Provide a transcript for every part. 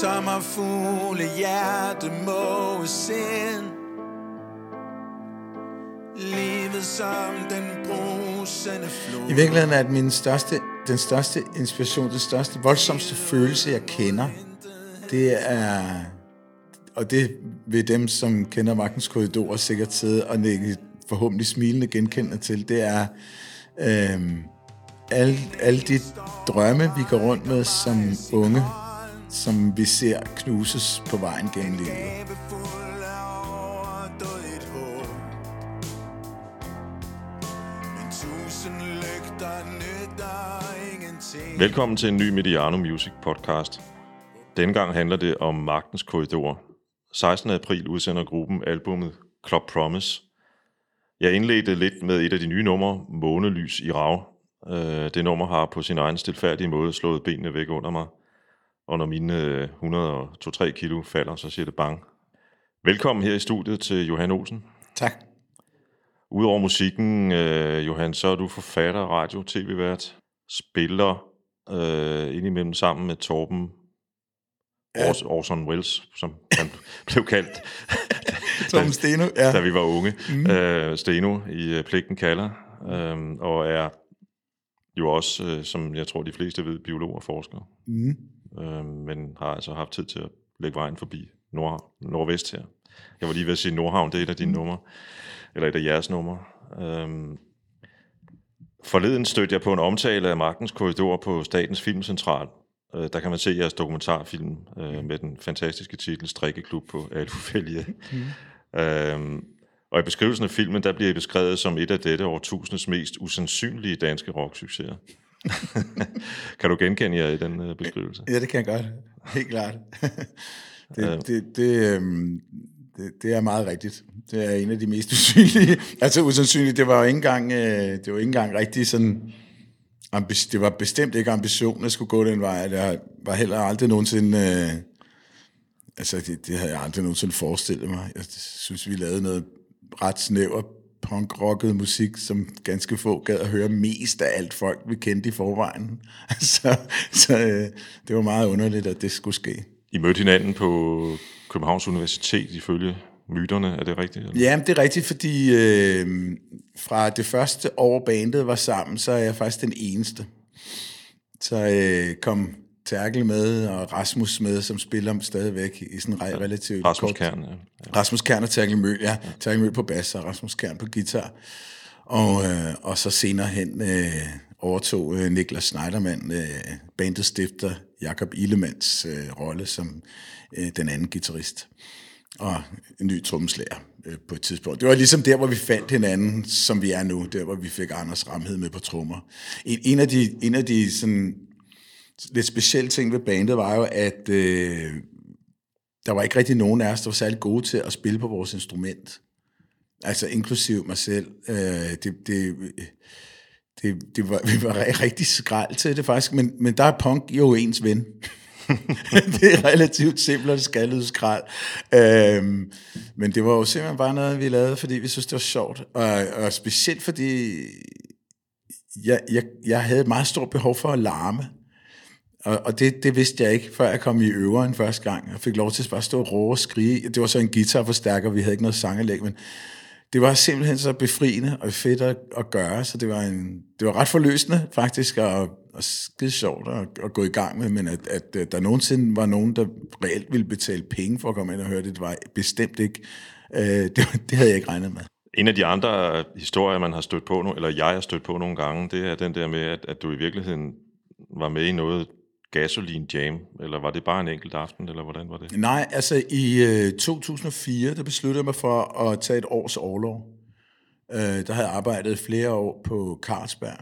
som har fugle hjerte må sind. Livet som den brusende flod. I virkeligheden er det min største, den største inspiration, den største, voldsomste følelse, jeg kender, det er, og det vil dem, som kender Magtens korridorer sikkert sidde og nikke forhåbentlig smilende genkendende til, det er øh, alle, alle de drømme, vi går rundt med som unge, som vi ser knuses på vejen gennem livet. Velkommen til en ny Mediano Music podcast. Denne gang handler det om Magtens Korridor. 16. april udsender gruppen albummet Club Promise. Jeg indledte lidt med et af de nye numre, Månelys i Rav. Øh, det nummer har på sin egen stilfærdige måde slået benene væk under mig. Og når mine øh, 102-3 kilo falder, så siger det bang. Velkommen her i studiet til Johan Olsen. Tak. Udover musikken, øh, Johan, så er du forfatter, radio, tv-vært, spiller øh, indimellem sammen med Torben Ja. Ors- Orson Welles, som han blev kaldt, Tom Steno, ja. da vi var unge. Mm. Øh, Steno i øh, Pligten kalder, øh, og er jo også, øh, som jeg tror de fleste ved, biolog og forsker. Mm. Øh, men har altså haft tid til at lægge vejen forbi Nord, Nordvest her. Jeg var lige ved at sige Nordhavn, det er et af dine numre, eller et af jeres numre. Øhm, forleden stødte jeg på en omtale af Magtens Korridor på Statens Filmcentral. Øh, der kan man se jeres dokumentarfilm øh, med den fantastiske titel Strikkeklub på Alufælge. Mm. Øhm, og i beskrivelsen af filmen, der bliver I beskrevet som et af dette årtusindets mest usandsynlige danske rocksucceser. kan du genkende jer i den øh, beskrivelse? Ja, det kan jeg godt. Helt klart. det, det, det, øhm, det, det er meget rigtigt. Det er en af de mest usynlige. Altså usandsynligt, det var jo ikke engang, øh, det var ikke engang rigtig sådan... ambi- Det var bestemt ikke ambitionen at skulle gå den vej. Det var heller aldrig nogensinde... Øh, altså, det, det havde jeg aldrig nogensinde forestillet mig. Jeg synes, vi lavede noget ret snæver punk-rocket musik, som ganske få gad at høre mest af alt folk, vi kendte i forvejen. så så øh, det var meget underligt, at det skulle ske. I mødte hinanden på Københavns Universitet ifølge myterne, er det rigtigt? Eller? Ja, det er rigtigt, fordi øh, fra det første år bandet var sammen, så er jeg faktisk den eneste. Så øh, kom Terkel med, og Rasmus med, som spiller stadigvæk i sådan ja, relativt Rasmus kort- Kern, ja. Rasmus Kern og Terkel Møl, ja. Terkel Møl på bas og Rasmus Kern på guitar. Og, øh, og så senere hen øh, overtog øh, Niklas Schneidermann, øh, bandets stifter, Jakob Ilemands øh, rolle som øh, den anden guitarist. Og en ny trommeslager øh, på et tidspunkt. Det var ligesom der, hvor vi fandt hinanden, som vi er nu. Der, hvor vi fik Anders Ramhed med på trommer. En, en af de, en af de sådan, lidt specielle ting ved bandet var jo, at øh, der var ikke rigtig nogen af os, der var særlig gode til at spille på vores instrument. Altså inklusiv mig selv. Øh, det, det, det, det var, vi var rigtig skrald til det faktisk, men, men der er punk jo ens ven. det er relativt simpelt og skaldet skrald. Øhm, men det var jo simpelthen bare noget, vi lavede, fordi vi synes, det var sjovt. Og, og specielt fordi jeg, jeg, jeg havde et meget stort behov for at larme. Og, og det, det vidste jeg ikke, før jeg kom i øveren første gang. Jeg fik lov til at bare stå og råbe og skrige. Det var så en guitarforstærker, vi havde ikke noget sanganlæg, men det var simpelthen så befriende og fedt at, at gøre, så det var, en, det var ret forløsende faktisk, og, og skide sjovt at, at gå i gang med, men at, at, at der nogensinde var nogen, der reelt ville betale penge for at komme ind og høre det, det var bestemt ikke, øh, det, det havde jeg ikke regnet med. En af de andre historier, man har stødt på, nu, eller jeg har stødt på nogle gange, det er den der med, at, at du i virkeligheden var med i noget Gasoline jam, eller var det bare en enkelt aften, eller hvordan var det? Nej, altså i øh, 2004, der besluttede jeg mig for at tage et års overlov. Øh, der havde jeg arbejdet flere år på Carlsberg.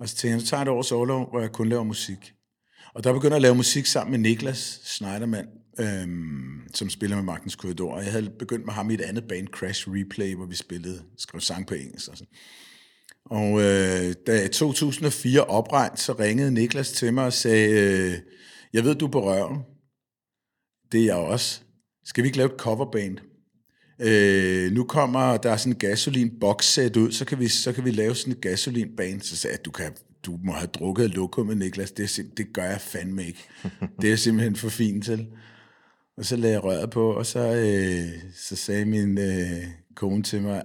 Og så tænkte jeg, så tager jeg et års overlov, hvor jeg kun laver musik. Og der begyndte jeg at lave musik sammen med Niklas Schneidermann, øhm, som spiller med Magtens Korridor. Og jeg havde begyndt med ham i et andet band, Crash Replay, hvor vi spillede, skrev sang på engelsk. Og, sådan og øh, da i 2004 opregnet, så ringede Niklas til mig og sagde, øh, jeg ved, du er på røven. Det er jeg også. Skal vi ikke lave et coverband? Øh, nu kommer der sådan en gasolin box set ud, så kan, vi, så kan vi lave sådan et gasolin band. Så sagde jeg, du kan du må have drukket lokum med Niklas. Det, er sim- det gør jeg fandme ikke. Det er simpelthen for fint til. Og så lagde jeg røret på, og så, øh, så sagde min øh, kone til mig,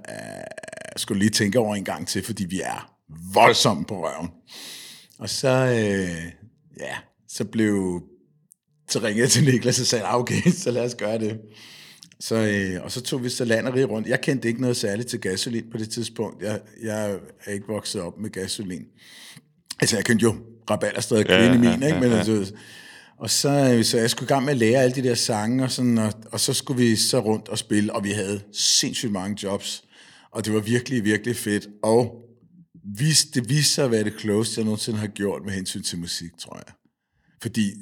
jeg skulle lige tænke over en gang til, fordi vi er voldsomt på røven. Og så, øh, ja, så blev, så ringede jeg til Niklas og sagde, "Ah, okay, så lad os gøre det. Så, øh, og så tog vi så land og rundt. Jeg kendte ikke noget særligt til gasolin på det tidspunkt. Jeg, jeg er ikke vokset op med gasolin. Altså, jeg kendte jo Rabalderstred og Kvinde Ja, ja, min, ja, ikke? ja, Men, ja. altså, og så, øh, så jeg skulle i gang med at lære alle de der sange, og, sådan, og, og så skulle vi så rundt og spille, og vi havde sindssygt mange jobs. Og det var virkelig, virkelig fedt. Og vis, det viste sig at være det closest, jeg nogensinde har gjort med hensyn til musik, tror jeg. Fordi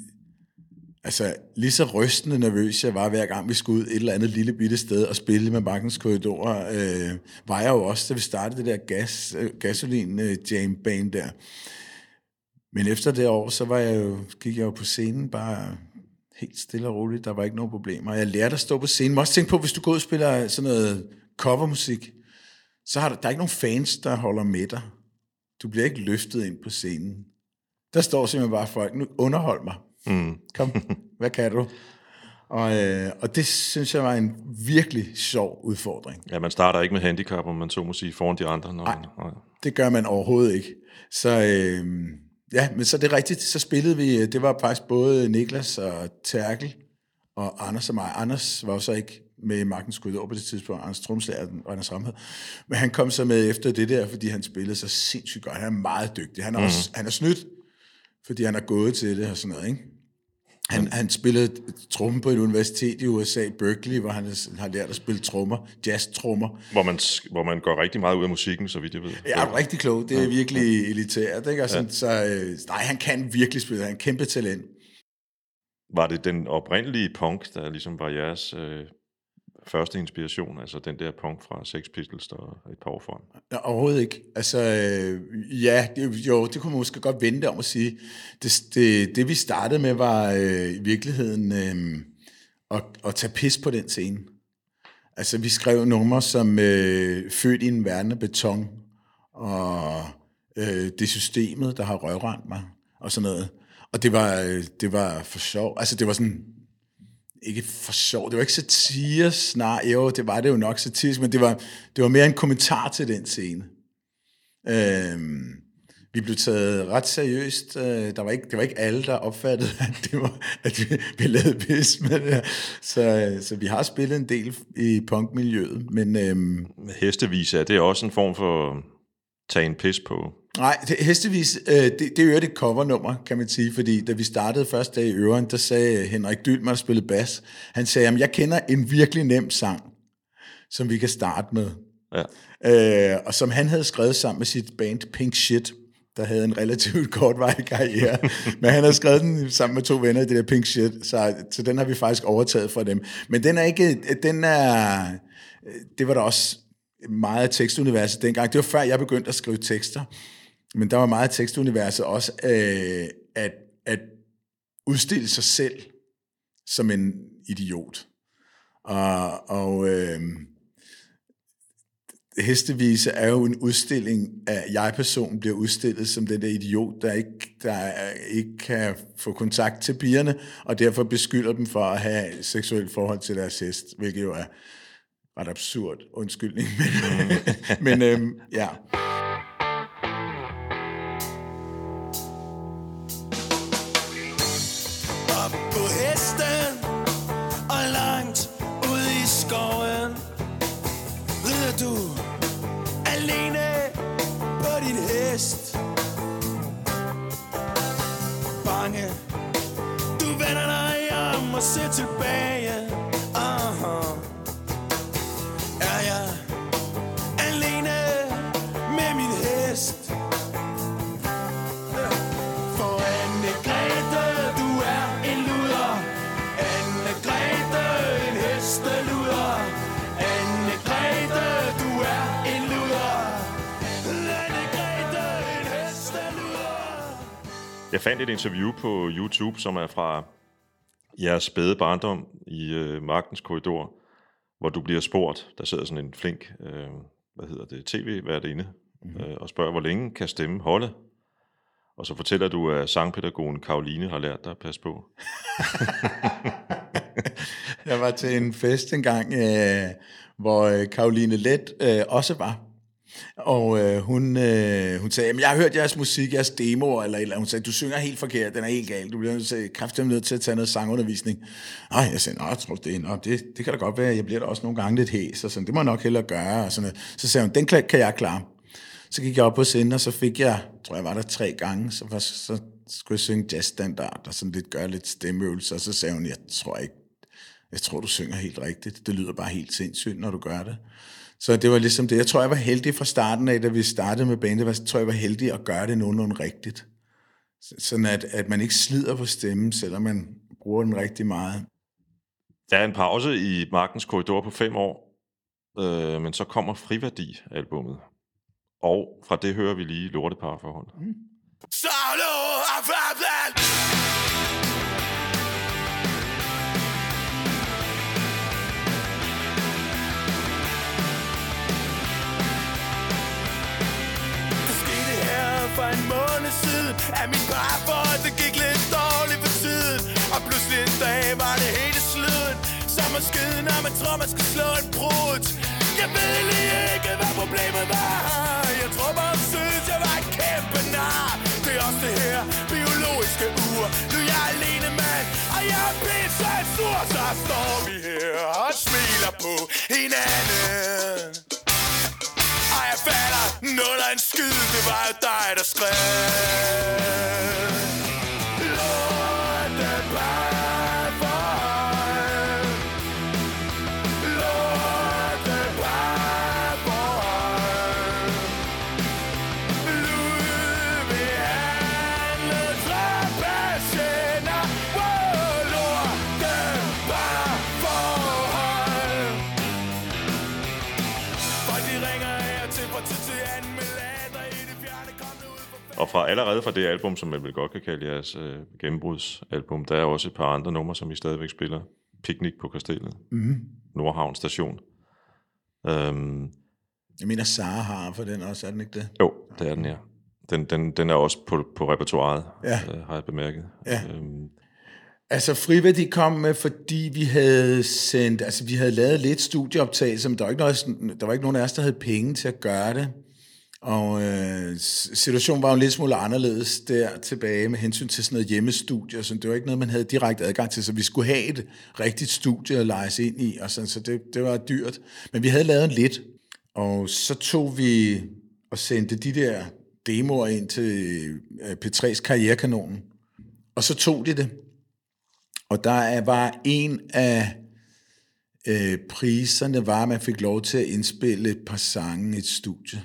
Altså, lige så rystende nervøs jeg var, hver gang vi skulle ud et eller andet lille bitte sted og spille med bankens korridorer, øh, var jeg jo også, da vi startede det der gas, øh, gasolin øh, jam band der. Men efter det år, så var jeg jo, gik jeg jo på scenen bare helt stille og roligt. Der var ikke nogen problemer. Jeg lærte at stå på scenen. Men også tænke på, hvis du går ud og spiller sådan noget covermusik, så har der, der er ikke nogen fans, der holder med dig. Du bliver ikke løftet ind på scenen. Der står simpelthen bare folk, nu underhold mig. Mm. Kom, hvad kan du? Og, øh, og det synes jeg var en virkelig sjov udfordring. Ja, man starter ikke med handicap, om man så må sige, foran de andre. Når, nej. Det gør man overhovedet ikke. Så øh, ja, men så det er rigtigt, så spillede vi, det var faktisk både Niklas og Terkel og Anders og mig. Anders var jo så ikke med i Magtens Korridor på det tidspunkt, Anders Tromslager og Anders Ramhed. Men han kom så med efter det der, fordi han spillede så sindssygt godt. Han er meget dygtig. Han er, også, han er snydt, fordi han er gået til det og sådan noget, ikke? Han, han spillede tromme på et universitet i USA, Berkeley, hvor han har lært at spille trommer, jazz-trommer. Hvor, man, hvor man går rigtig meget ud af musikken, så vidt jeg ved. Ja, er rigtig klog. Det er virkelig elitært, ikke? Og sådan, så, øh, nej, han kan virkelig spille. Han er en kæmpe talent. Var det den oprindelige punk, der ligesom var jeres øh, første inspiration? Altså den der punk fra Sex Pistols, og et par år frem? Ja, overhovedet ikke. Altså, øh, ja, det, jo, det kunne man måske godt vente om at sige. Det, det, det vi startede med, var øh, i virkeligheden øh, at, at tage pis på den scene. Altså, vi skrev numre som øh, Født i en verden af beton, og øh, det systemet, der har røvrendt mig, og sådan noget. Og det var, øh, det var for sjov. Altså, det var sådan, ikke for sjov, det var ikke satire, snar, jo, det var det jo nok satirisk, men det var, det var mere en kommentar til den scene. Øhm, vi blev taget ret seriøst. Øh, der var ikke, det var ikke alle, der opfattede, at, det var, at vi, vi lavede pis med det her. Så, øh, så vi har spillet en del i punkmiljøet, men øhm, Hestevise, er det også en form for tage en pis på? Nej, det, hestevis, øh, det, det er jo et covernummer, kan man sige, fordi da vi startede første dag i Øren, der sagde Henrik Dylmer, der spillede bas, han sagde, at jeg kender en virkelig nem sang, som vi kan starte med. Ja. Øh, og som han havde skrevet sammen med sit band Pink Shit, der havde en relativt kortvarig karriere. Men han havde skrevet den sammen med to venner i det der Pink Shit, så, så den har vi faktisk overtaget fra dem. Men den er ikke, den er, det var der også meget af tekstuniverset dengang. Det var før jeg begyndte at skrive tekster. Men der var meget af tekstuniverset også øh, at, at udstille sig selv som en idiot. Og, og øh, Hestevise er jo en udstilling af, jeg-personen bliver udstillet som den der idiot, der ikke, der ikke kan få kontakt til pigerne, og derfor beskylder dem for at have seksuelt forhold til deres hest, hvilket jo er ret absurd undskyldning. Men, men øh, ja. Interview på YouTube, som er fra jeres spæde barndom i øh, Magtens Korridor, hvor du bliver spurgt, der sidder sådan en flink, øh, hvad hedder det, tv-værtinde, mm-hmm. øh, og spørger, hvor længe kan stemme holde? Og så fortæller du, at sangpædagogen Karoline har lært dig at passe på. Jeg var til en fest engang, øh, hvor øh, Karoline Let øh, også var. Og øh, hun, øh, hun sagde, jeg har hørt jeres musik, jeres demoer, eller, eller hun sagde, du synger helt forkert, den er helt gal, du bliver kraftigt nødt til at tage noget sangundervisning. Og jeg sagde, nej, tror det, nå, det, det kan da godt være, jeg bliver da også nogle gange lidt hæs, og sådan, det må jeg nok hellere gøre. Og sådan noget. Så sagde hun, den kan jeg klare. Så gik jeg op på scenen, og så fik jeg, tror jeg var der tre gange, så, var, så skulle jeg synge jazzstandard, og sådan lidt gøre lidt stemmeøvelser, og så sagde hun, jeg tror ikke, jeg tror, du synger helt rigtigt. Det lyder bare helt sindssygt, når du gør det. Så det var ligesom det. Jeg tror, jeg var heldig fra starten af, da vi startede med bandet. Jeg tror, jeg var heldig at gøre det nogenlunde rigtigt. Sådan at, at man ikke slider på stemmen, selvom man bruger den rigtig meget. Der er en pause i Markens Korridor på fem år, øh, men så kommer Friværdi-albummet. Og fra det hører vi lige Lorteparforhold. Mm. Solo of for en måned siden At min parforhold, det gik lidt dårligt for tiden. Og pludselig en dag var det hele sluden Som at skyde, når man tror, man skal slå en brud. Jeg ved lige ikke, hvad problemet var. Jeg tror bare, synes, jeg var en kæmpe nar. Det er også det her biologiske ur. Nu er jeg alene mand, og jeg er pisse så sur. Så står vi her og smiler på hinanden falder. Nul af en skid Det var jo dig, der skrev Og fra allerede fra det album, som man vel godt kan kalde jeres øh, gennembrudsalbum, der er også et par andre numre, som I stadigvæk spiller. Picnic på Kastellet, mm. Nordhavn Station. Um, jeg mener, Sara har for den også, er den ikke det? Jo, det er den, ja. Den, den, den er også på, på repertoireet, ja. øh, har jeg bemærket. Ja. Um, Altså Friværdi kom med, fordi vi havde sendt, altså vi havde lavet lidt studieoptagelse, men der var ikke, noget, der var ikke nogen af os, der havde penge til at gøre det. Og øh, situationen var jo en lidt smule anderledes der tilbage med hensyn til sådan noget hjemmestudie, så det var ikke noget, man havde direkte adgang til, så vi skulle have et rigtigt studie at lege ind i, og sådan, så det, det var dyrt. Men vi havde lavet en lidt, og så tog vi og sendte de der demoer ind til øh, P3's karrierekanonen, og så tog de det. Og der var en af øh, priserne, var, at man fik lov til at indspille et par sange i et studie.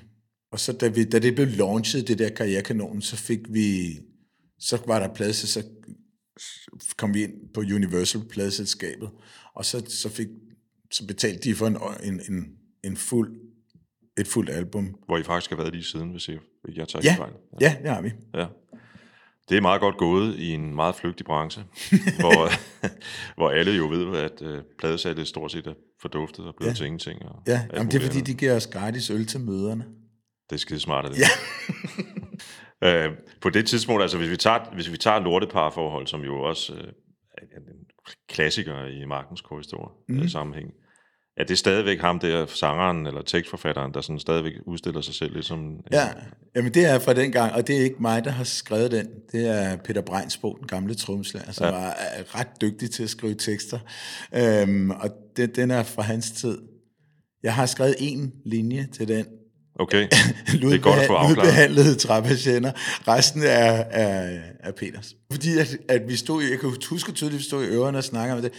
Og så da, vi, da det blev launchet, det der karrierekanonen, så fik vi, så var der plads, så kom vi ind på Universal pladselskabet, og så, så, fik, så betalte de for en, en, en, en fuld, et fuldt album. Hvor I faktisk har været lige siden, hvis jeg, jeg tager ja. fejl. Ja. ja, det har vi. Ja. Det er meget godt gået i en meget flygtig branche, hvor, hvor alle jo ved, at uh, pladesalget stort set er forduftet og blevet ja. til ingenting. Og ja, Jamen, det er fordi, de giver os gratis øl til møderne. Det er skide smart, det. Ja. øh, på det tidspunkt, altså hvis vi tager, hvis vi tager lorteparforhold, som jo også øh, er en klassiker i Markens korhistorie mm. Øh, sammenhæng, er det stadigvæk ham der, sangeren eller tekstforfatteren, der sådan stadigvæk udstiller sig selv ligesom... Ja, jamen det er fra den gang, og det er ikke mig, der har skrevet den. Det er Peter Breinsbo, den gamle tromslager, som ja. var ret dygtig til at skrive tekster. Øhm, og det, den er fra hans tid. Jeg har skrevet en linje til den, Okay, det er godt at få afklaret. Udbehandlede træpatienter. Resten er, er, er Peters. Fordi at, at vi stod, jeg kan huske tydeligt, at vi stod i ørerne og snakkede om det.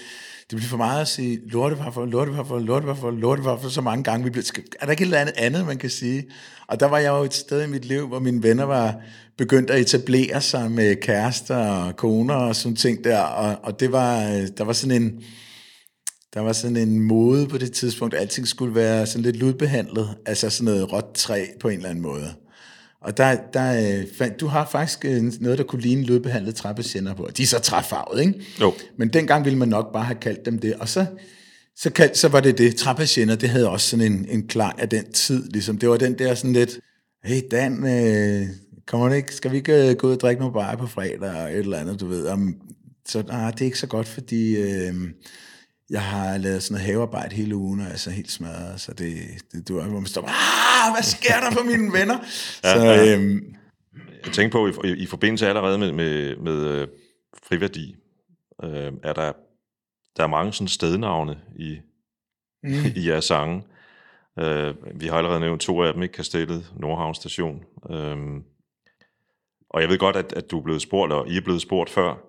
Det blev for meget at sige lorteparfor, lorteparfor, lorteparfor, lorteparfor så mange gange. Vi blev, er der ikke et eller andet andet, man kan sige? Og der var jeg jo et sted i mit liv, hvor mine venner var begyndt at etablere sig med kærester og koner og sådan ting der. Og, og det var, der var sådan en der var sådan en mode på det tidspunkt, at alting skulle være sådan lidt ludbehandlet, altså sådan noget råt træ på en eller anden måde. Og der, der, øh, du har faktisk øh, noget, der kunne ligne ludbehandlet træpatienter på. De er så træfarvet, ikke? Jo. Men dengang ville man nok bare have kaldt dem det. Og så, så, kald, så var det det. Træpatienter, det havde også sådan en, en klang af den tid. Ligesom. Det var den der sådan lidt, hey Dan, øh, kommer det ikke, skal vi ikke øh, gå ud og drikke nogle bajer på fredag, og et eller andet, du ved. Om, så nej, det er ikke så godt, fordi øh, jeg har lavet sådan noget havearbejde hele ugen, og jeg er så helt smadret, så det, det du hvor man står, ah, hvad sker der for mine venner? så, øh, Jeg tænker på, i, i, i forbindelse allerede med, med, med øh, friværdi, øh, er der, der er mange sådan stednavne i, mm. i jeres sange. Øh, vi har allerede nævnt to af dem, ikke? Kastellet, Nordhavn Station. Øh, og jeg ved godt, at, at du er blevet spurgt, og I er blevet spurgt før,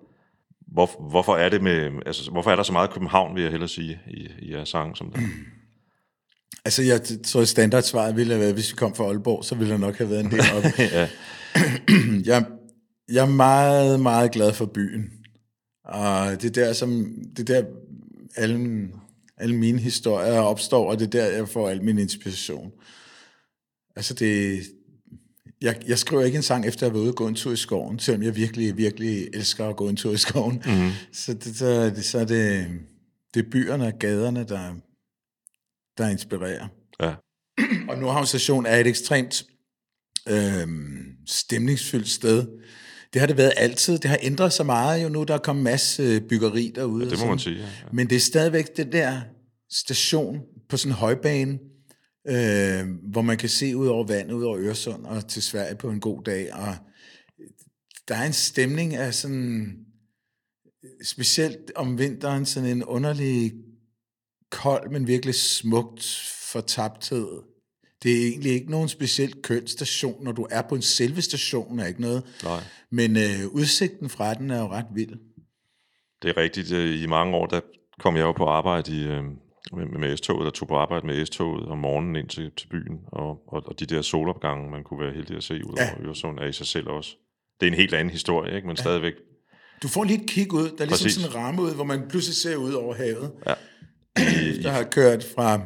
hvor, hvorfor er det med, altså, hvorfor er der så meget København, vil jeg hellere sige, i, i jeres sang som der? Altså, jeg tror, standardsvaret ville have været, hvis vi kom fra Aalborg, så ville der nok have været en del op. ja. jeg, jeg er meget, meget glad for byen. Og det er der, som, det er der alle, alle mine historier opstår, og det er der, jeg får al min inspiration. Altså, det, jeg, jeg skriver ikke en sang, efter jeg har været ude og gå en tur i skoven, selvom jeg virkelig, virkelig elsker at gå en tur i skoven. Mm-hmm. Så, det, så, det, så er det, det er byerne og gaderne, der, der inspirerer. ja. Og Nordhavn Station er et ekstremt øh, stemningsfyldt sted. Det har det været altid. Det har ændret sig meget jo nu. Der er kommet masse øh, byggeri derude. det og må man sige, ja, ja. Men det er stadigvæk det der station på sådan en højbane, øh, hvor man kan se ud over vandet, ud over Øresund og til Sverige på en god dag. Og der er en stemning af sådan, specielt om vinteren, sådan en underlig kold, men virkelig smukt fortabthed. Det er egentlig ikke nogen specielt køn station, når du er på en selve station, er ikke noget. Nej. Men øh, udsigten fra den er jo ret vild. Det er rigtigt. øh, I mange år, der kom jeg jo på arbejde i, øh, med, med S-toget, der tog på arbejde med S-toget om morgenen ind til, til byen, og, og, og de der solopgange, man kunne være heldig at se ud over Ja. Øresund, er i sig selv også. Det er en helt anden historie, ikke? men ja. stadigvæk. Du får lige et kig ud, der er ligesom Præcis. sådan en ramme ud, hvor man pludselig ser ud over havet. Ja. Der har kørt fra,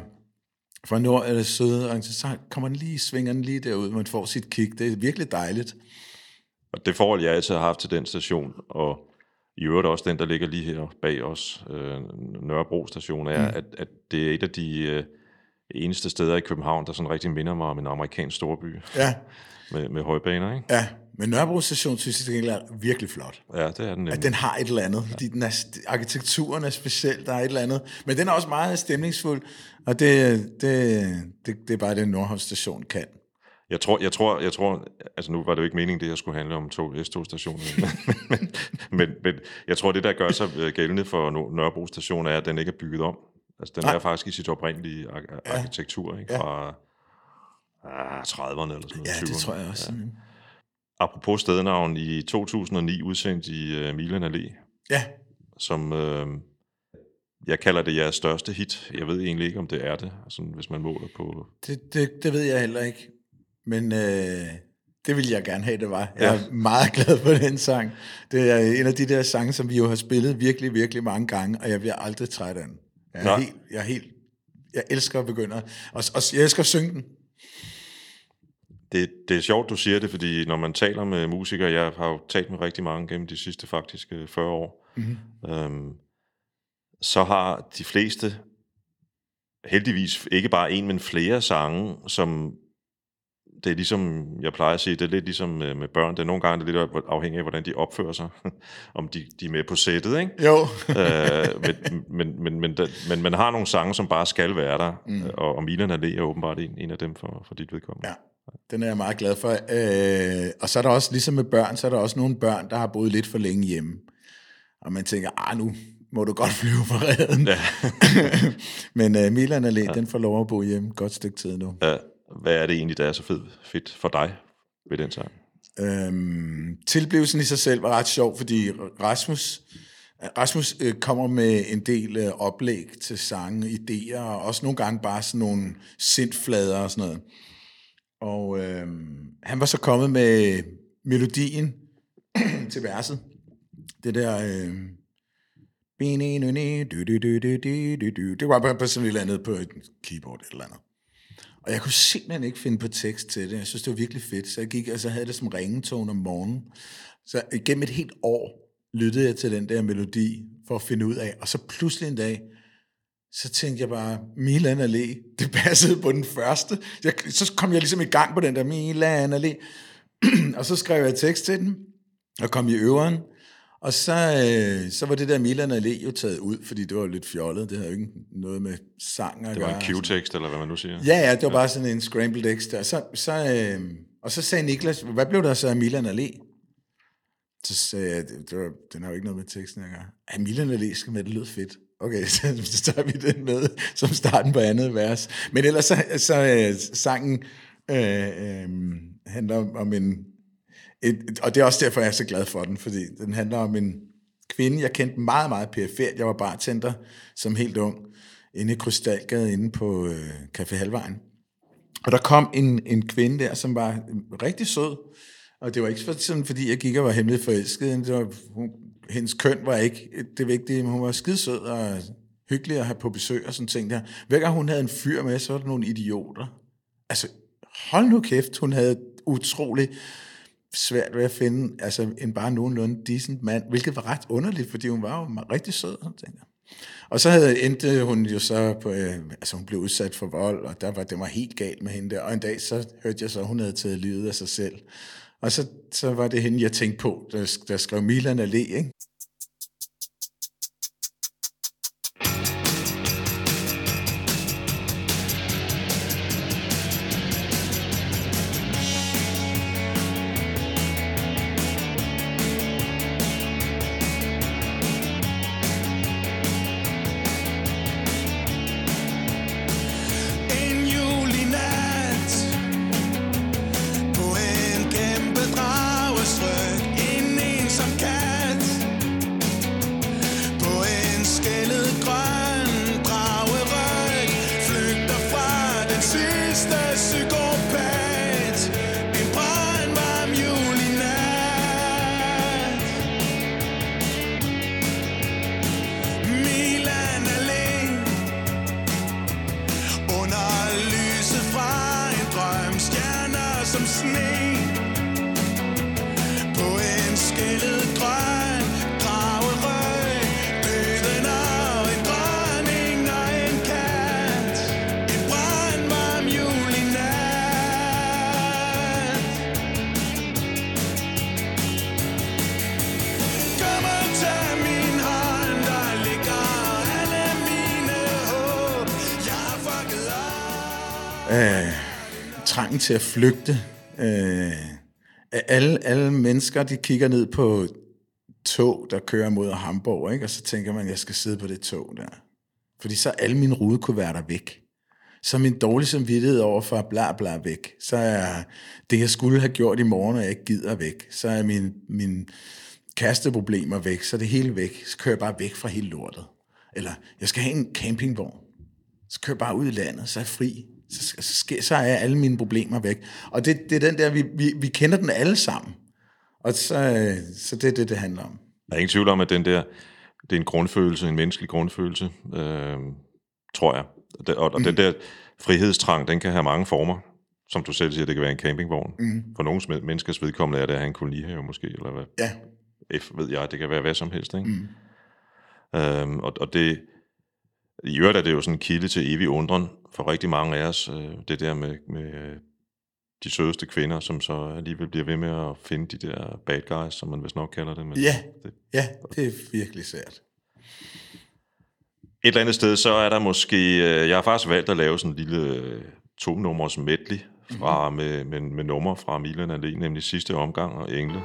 fra nord eller syd, og så kommer den lige, svinger den lige derud, man får sit kig. Det er virkelig dejligt. Og det forhold, jeg altid har haft til den station, og i øvrigt også den, der ligger lige her bag os, øh, Nørrebro station, er, mm. at, at det er et af de øh, eneste steder i København, der sådan rigtig minder mig om en amerikansk storby Ja, med, med højbaner. Ikke? ja. Men Nørrebro station synes jeg er virkelig flot. Ja, det er den At nemlig. den har et eller andet, fordi den er, arkitekturen er speciel, der er et eller andet. Men den er også meget stemningsfuld, og det, det, det, det er bare det, Nordhavn station kan. Jeg tror, jeg tror, jeg tror, altså nu var det jo ikke meningen, det her skulle handle om to S-togstationer, men, men, men jeg tror, det der gør sig øh, gældende for Nør- Nørrebro station, er, at den ikke er bygget om. Altså den Nej. er faktisk i sit oprindelige ar- arkitektur, ikke? Ja. fra ah, 30'erne eller sådan noget. Ja, det 20'erne. tror jeg også. Ja, Apropos stednavn, i 2009 udsendt i uh, Milan Allé, ja. som øh, jeg kalder det jeres største hit. Jeg ved egentlig ikke, om det er det, sådan, hvis man måler på... Det, det, det ved jeg heller ikke. Men øh, det ville jeg gerne have, det var. Jeg Ja. er meget glad for den sang. Det er en af de der sange, som vi jo har spillet virkelig, virkelig mange gange, og jeg bliver aldrig træt af den. Jeg er, helt, jeg er helt... Jeg elsker at begynde. Og, og jeg elsker at synge den. Det, det er sjovt, du siger det, fordi når man taler med musikere, jeg har jo talt med rigtig mange gennem de sidste faktisk øh, 40 år, mm-hmm. øhm, så har de fleste heldigvis ikke bare en, men flere sange, som det er ligesom, jeg plejer at sige, det er lidt ligesom med, med børn. Det er nogle gange det er lidt afhængigt af, hvordan de opfører sig. Om de, de er med på sættet, ikke? Jo. øh, men, men, men, men, men man har nogle sange, som bare skal være der, mm. og, og Milan Allé er åbenbart en, en af dem for, for dit vedkommende. Ja, den er jeg meget glad for. Øh, og så er der også, ligesom med børn, så er der også nogle børn, der har boet lidt for længe hjemme. Og man tænker, ah, nu må du godt flyve fra redden. Ja. Men øh, Milan Allé, ja. den får lov at bo hjemme et godt stykke tid nu. Ja, hvad er det egentlig, der er så fedt, fedt for dig ved den sang? Øhm, tilblivelsen i sig selv var ret sjov, fordi Rasmus, øh, Rasmus øh, kommer med en del øh, oplæg til sange, idéer, og også nogle gange bare sådan nogle sindflader og sådan noget. Og øh, han var så kommet med melodien til verset. Det der... Øh, det var bare på sådan et eller andet på et keyboard et eller andet. Og jeg kunne simpelthen ikke finde på tekst til det. Jeg synes, det var virkelig fedt. Så jeg gik, så havde det som ringetone om morgenen. Så igennem et helt år lyttede jeg til den der melodi for at finde ud af. Og så pludselig en dag, så tænkte jeg bare, Milan Allé, det passede på den første. Jeg, så kom jeg ligesom i gang på den der Milan Allé. og så skrev jeg tekst til den, og kom i øveren, og så, øh, så var det der Milan Allé jo taget ud, fordi det var lidt fjollet. Det havde jo ikke noget med sang at Det var en Q-tekst, eller hvad man nu siger. Ja, ja, det var bare sådan en scrambled X der. Så, så, øh, og så sagde Niklas, hvad blev der så af Milan Allé? Så sagde jeg, det, det var, den har jo ikke noget med teksten at gøre. Ja, Milan Allé skal med, det lød fedt. Okay, så, så tager vi den med som starten på andet vers. Men ellers så, så øh, sangen øh, øh, handler om, om en... Et, og det er også derfor, jeg er så glad for den, fordi den handler om en kvinde, jeg kendte meget, meget perifært. Jeg var bartender som helt ung, inde i Krystalgade, inde på øh, Café Halvvejen. Og der kom en, en kvinde der, som var øh, rigtig sød. Og det var ikke sådan, fordi jeg gik og var hemmeligt forelsket. Det var, hun, hendes køn var ikke det vigtige, men hun var skidesød og hyggelig at have på besøg og sådan ting der. Hver gang hun havde en fyr med, så var der nogle idioter. Altså, hold nu kæft, hun havde utrolig svært ved at finde altså, en bare nogenlunde decent mand, hvilket var ret underligt, fordi hun var jo rigtig sød. Sådan ting. Og så havde, endte hun jo så på, øh, altså hun blev udsat for vold, og der var, det var helt galt med hende der. Og en dag så hørte jeg så, at hun havde taget livet af sig selv. Og så, så var det hende, jeg tænkte på, der, der skrev Milan Allé, ikke? Til at flygte. Øh, alle, alle mennesker, de kigger ned på tog, der kører mod Hamburg, ikke? og så tænker man, jeg skal sidde på det tog der. Fordi så alle mine rude kunne være der væk. Så er min dårlige samvittighed over for bla bla væk. Så er det, jeg skulle have gjort i morgen, og jeg ikke gider væk. Så er min, min kasteproblemer væk. Så er det hele væk. Så kører jeg bare væk fra hele lortet. Eller jeg skal have en campingvogn. Så kører jeg bare ud i landet, så er jeg fri. Så, så, så, er alle mine problemer væk. Og det, det er den der, vi, vi, vi kender den alle sammen. Og så, så det er det, det handler om. Der er ingen tvivl om, at den der, det er en grundfølelse, en menneskelig grundfølelse, øh, tror jeg. Og, og, og den der frihedstrang, den kan have mange former. Som du selv siger, det kan være en campingvogn. Mm. For nogle menneskers vedkommende er det at have en kolonihave måske, eller hvad Ja, F ved jeg, det kan være hvad som helst. Ikke? Mm. Øhm, og, og det, i øvrigt er det jo sådan en kilde til evig undren for rigtig mange af os, øh, det der med, med øh, de sødeste kvinder, som så alligevel bliver ved med at finde de der bad guys, som man vist nok kalder det. Men ja, det, ja, det er virkelig sært. Et eller andet sted, så er der måske... Øh, jeg har faktisk valgt at lave sådan en lille øh, to-nummers medley fra, mm-hmm. med, med, med numre fra Milan Allé, nemlig sidste omgang og Engle.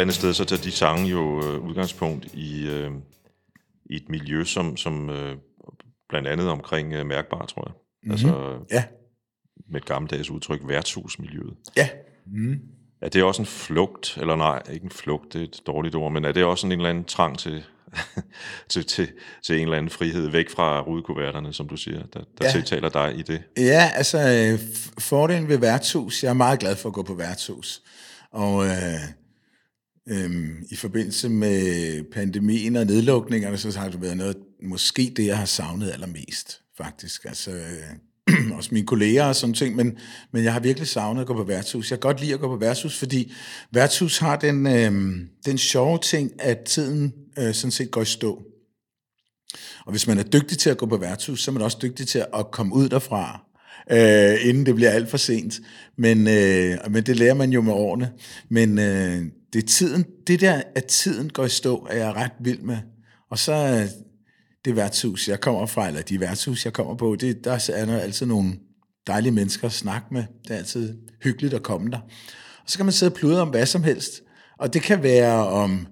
Eller andet sted, så tager de sange jo øh, udgangspunkt i, øh, i et miljø, som, som øh, blandt andet omkring øh, mærkbar, tror jeg. Mm-hmm. Altså Ja, med et gammeldags udtryk, værtshusmiljøet. ja. Er det også en flugt, eller nej, ikke en flugt, det er et dårligt ord, men er det også en eller anden trang til, til, til, til en eller anden frihed væk fra rudekuverterne, som du siger, der, der Ja. tiltaler dig i det? Ja, altså øh, fordelen ved værtshus, jeg er meget glad for at gå på værtshus. Og øh, øh, i forbindelse med pandemien og nedlukningerne, så har det været noget, måske det, jeg har savnet allermest, faktisk. Altså, øh, også mine kolleger og sådan ting, men, men jeg har virkelig savnet at gå på værtshus. Jeg kan godt lide at gå på værtshus, fordi værtshus har den, øh, den sjove ting, at tiden øh, sådan set går i stå. Og hvis man er dygtig til at gå på værtshus, så er man også dygtig til at komme ud derfra, øh, inden det bliver alt for sent. Men, øh, men det lærer man jo med årene. Men øh, det er tiden, det der, at tiden går i stå, er jeg ret vild med. Og så det værtshus, jeg kommer fra, eller de værtshus, jeg kommer på, det, der er der altid nogle dejlige mennesker at snakke med. Det er altid hyggeligt at komme der. Og så kan man sidde og pludre om hvad som helst. Og det kan være om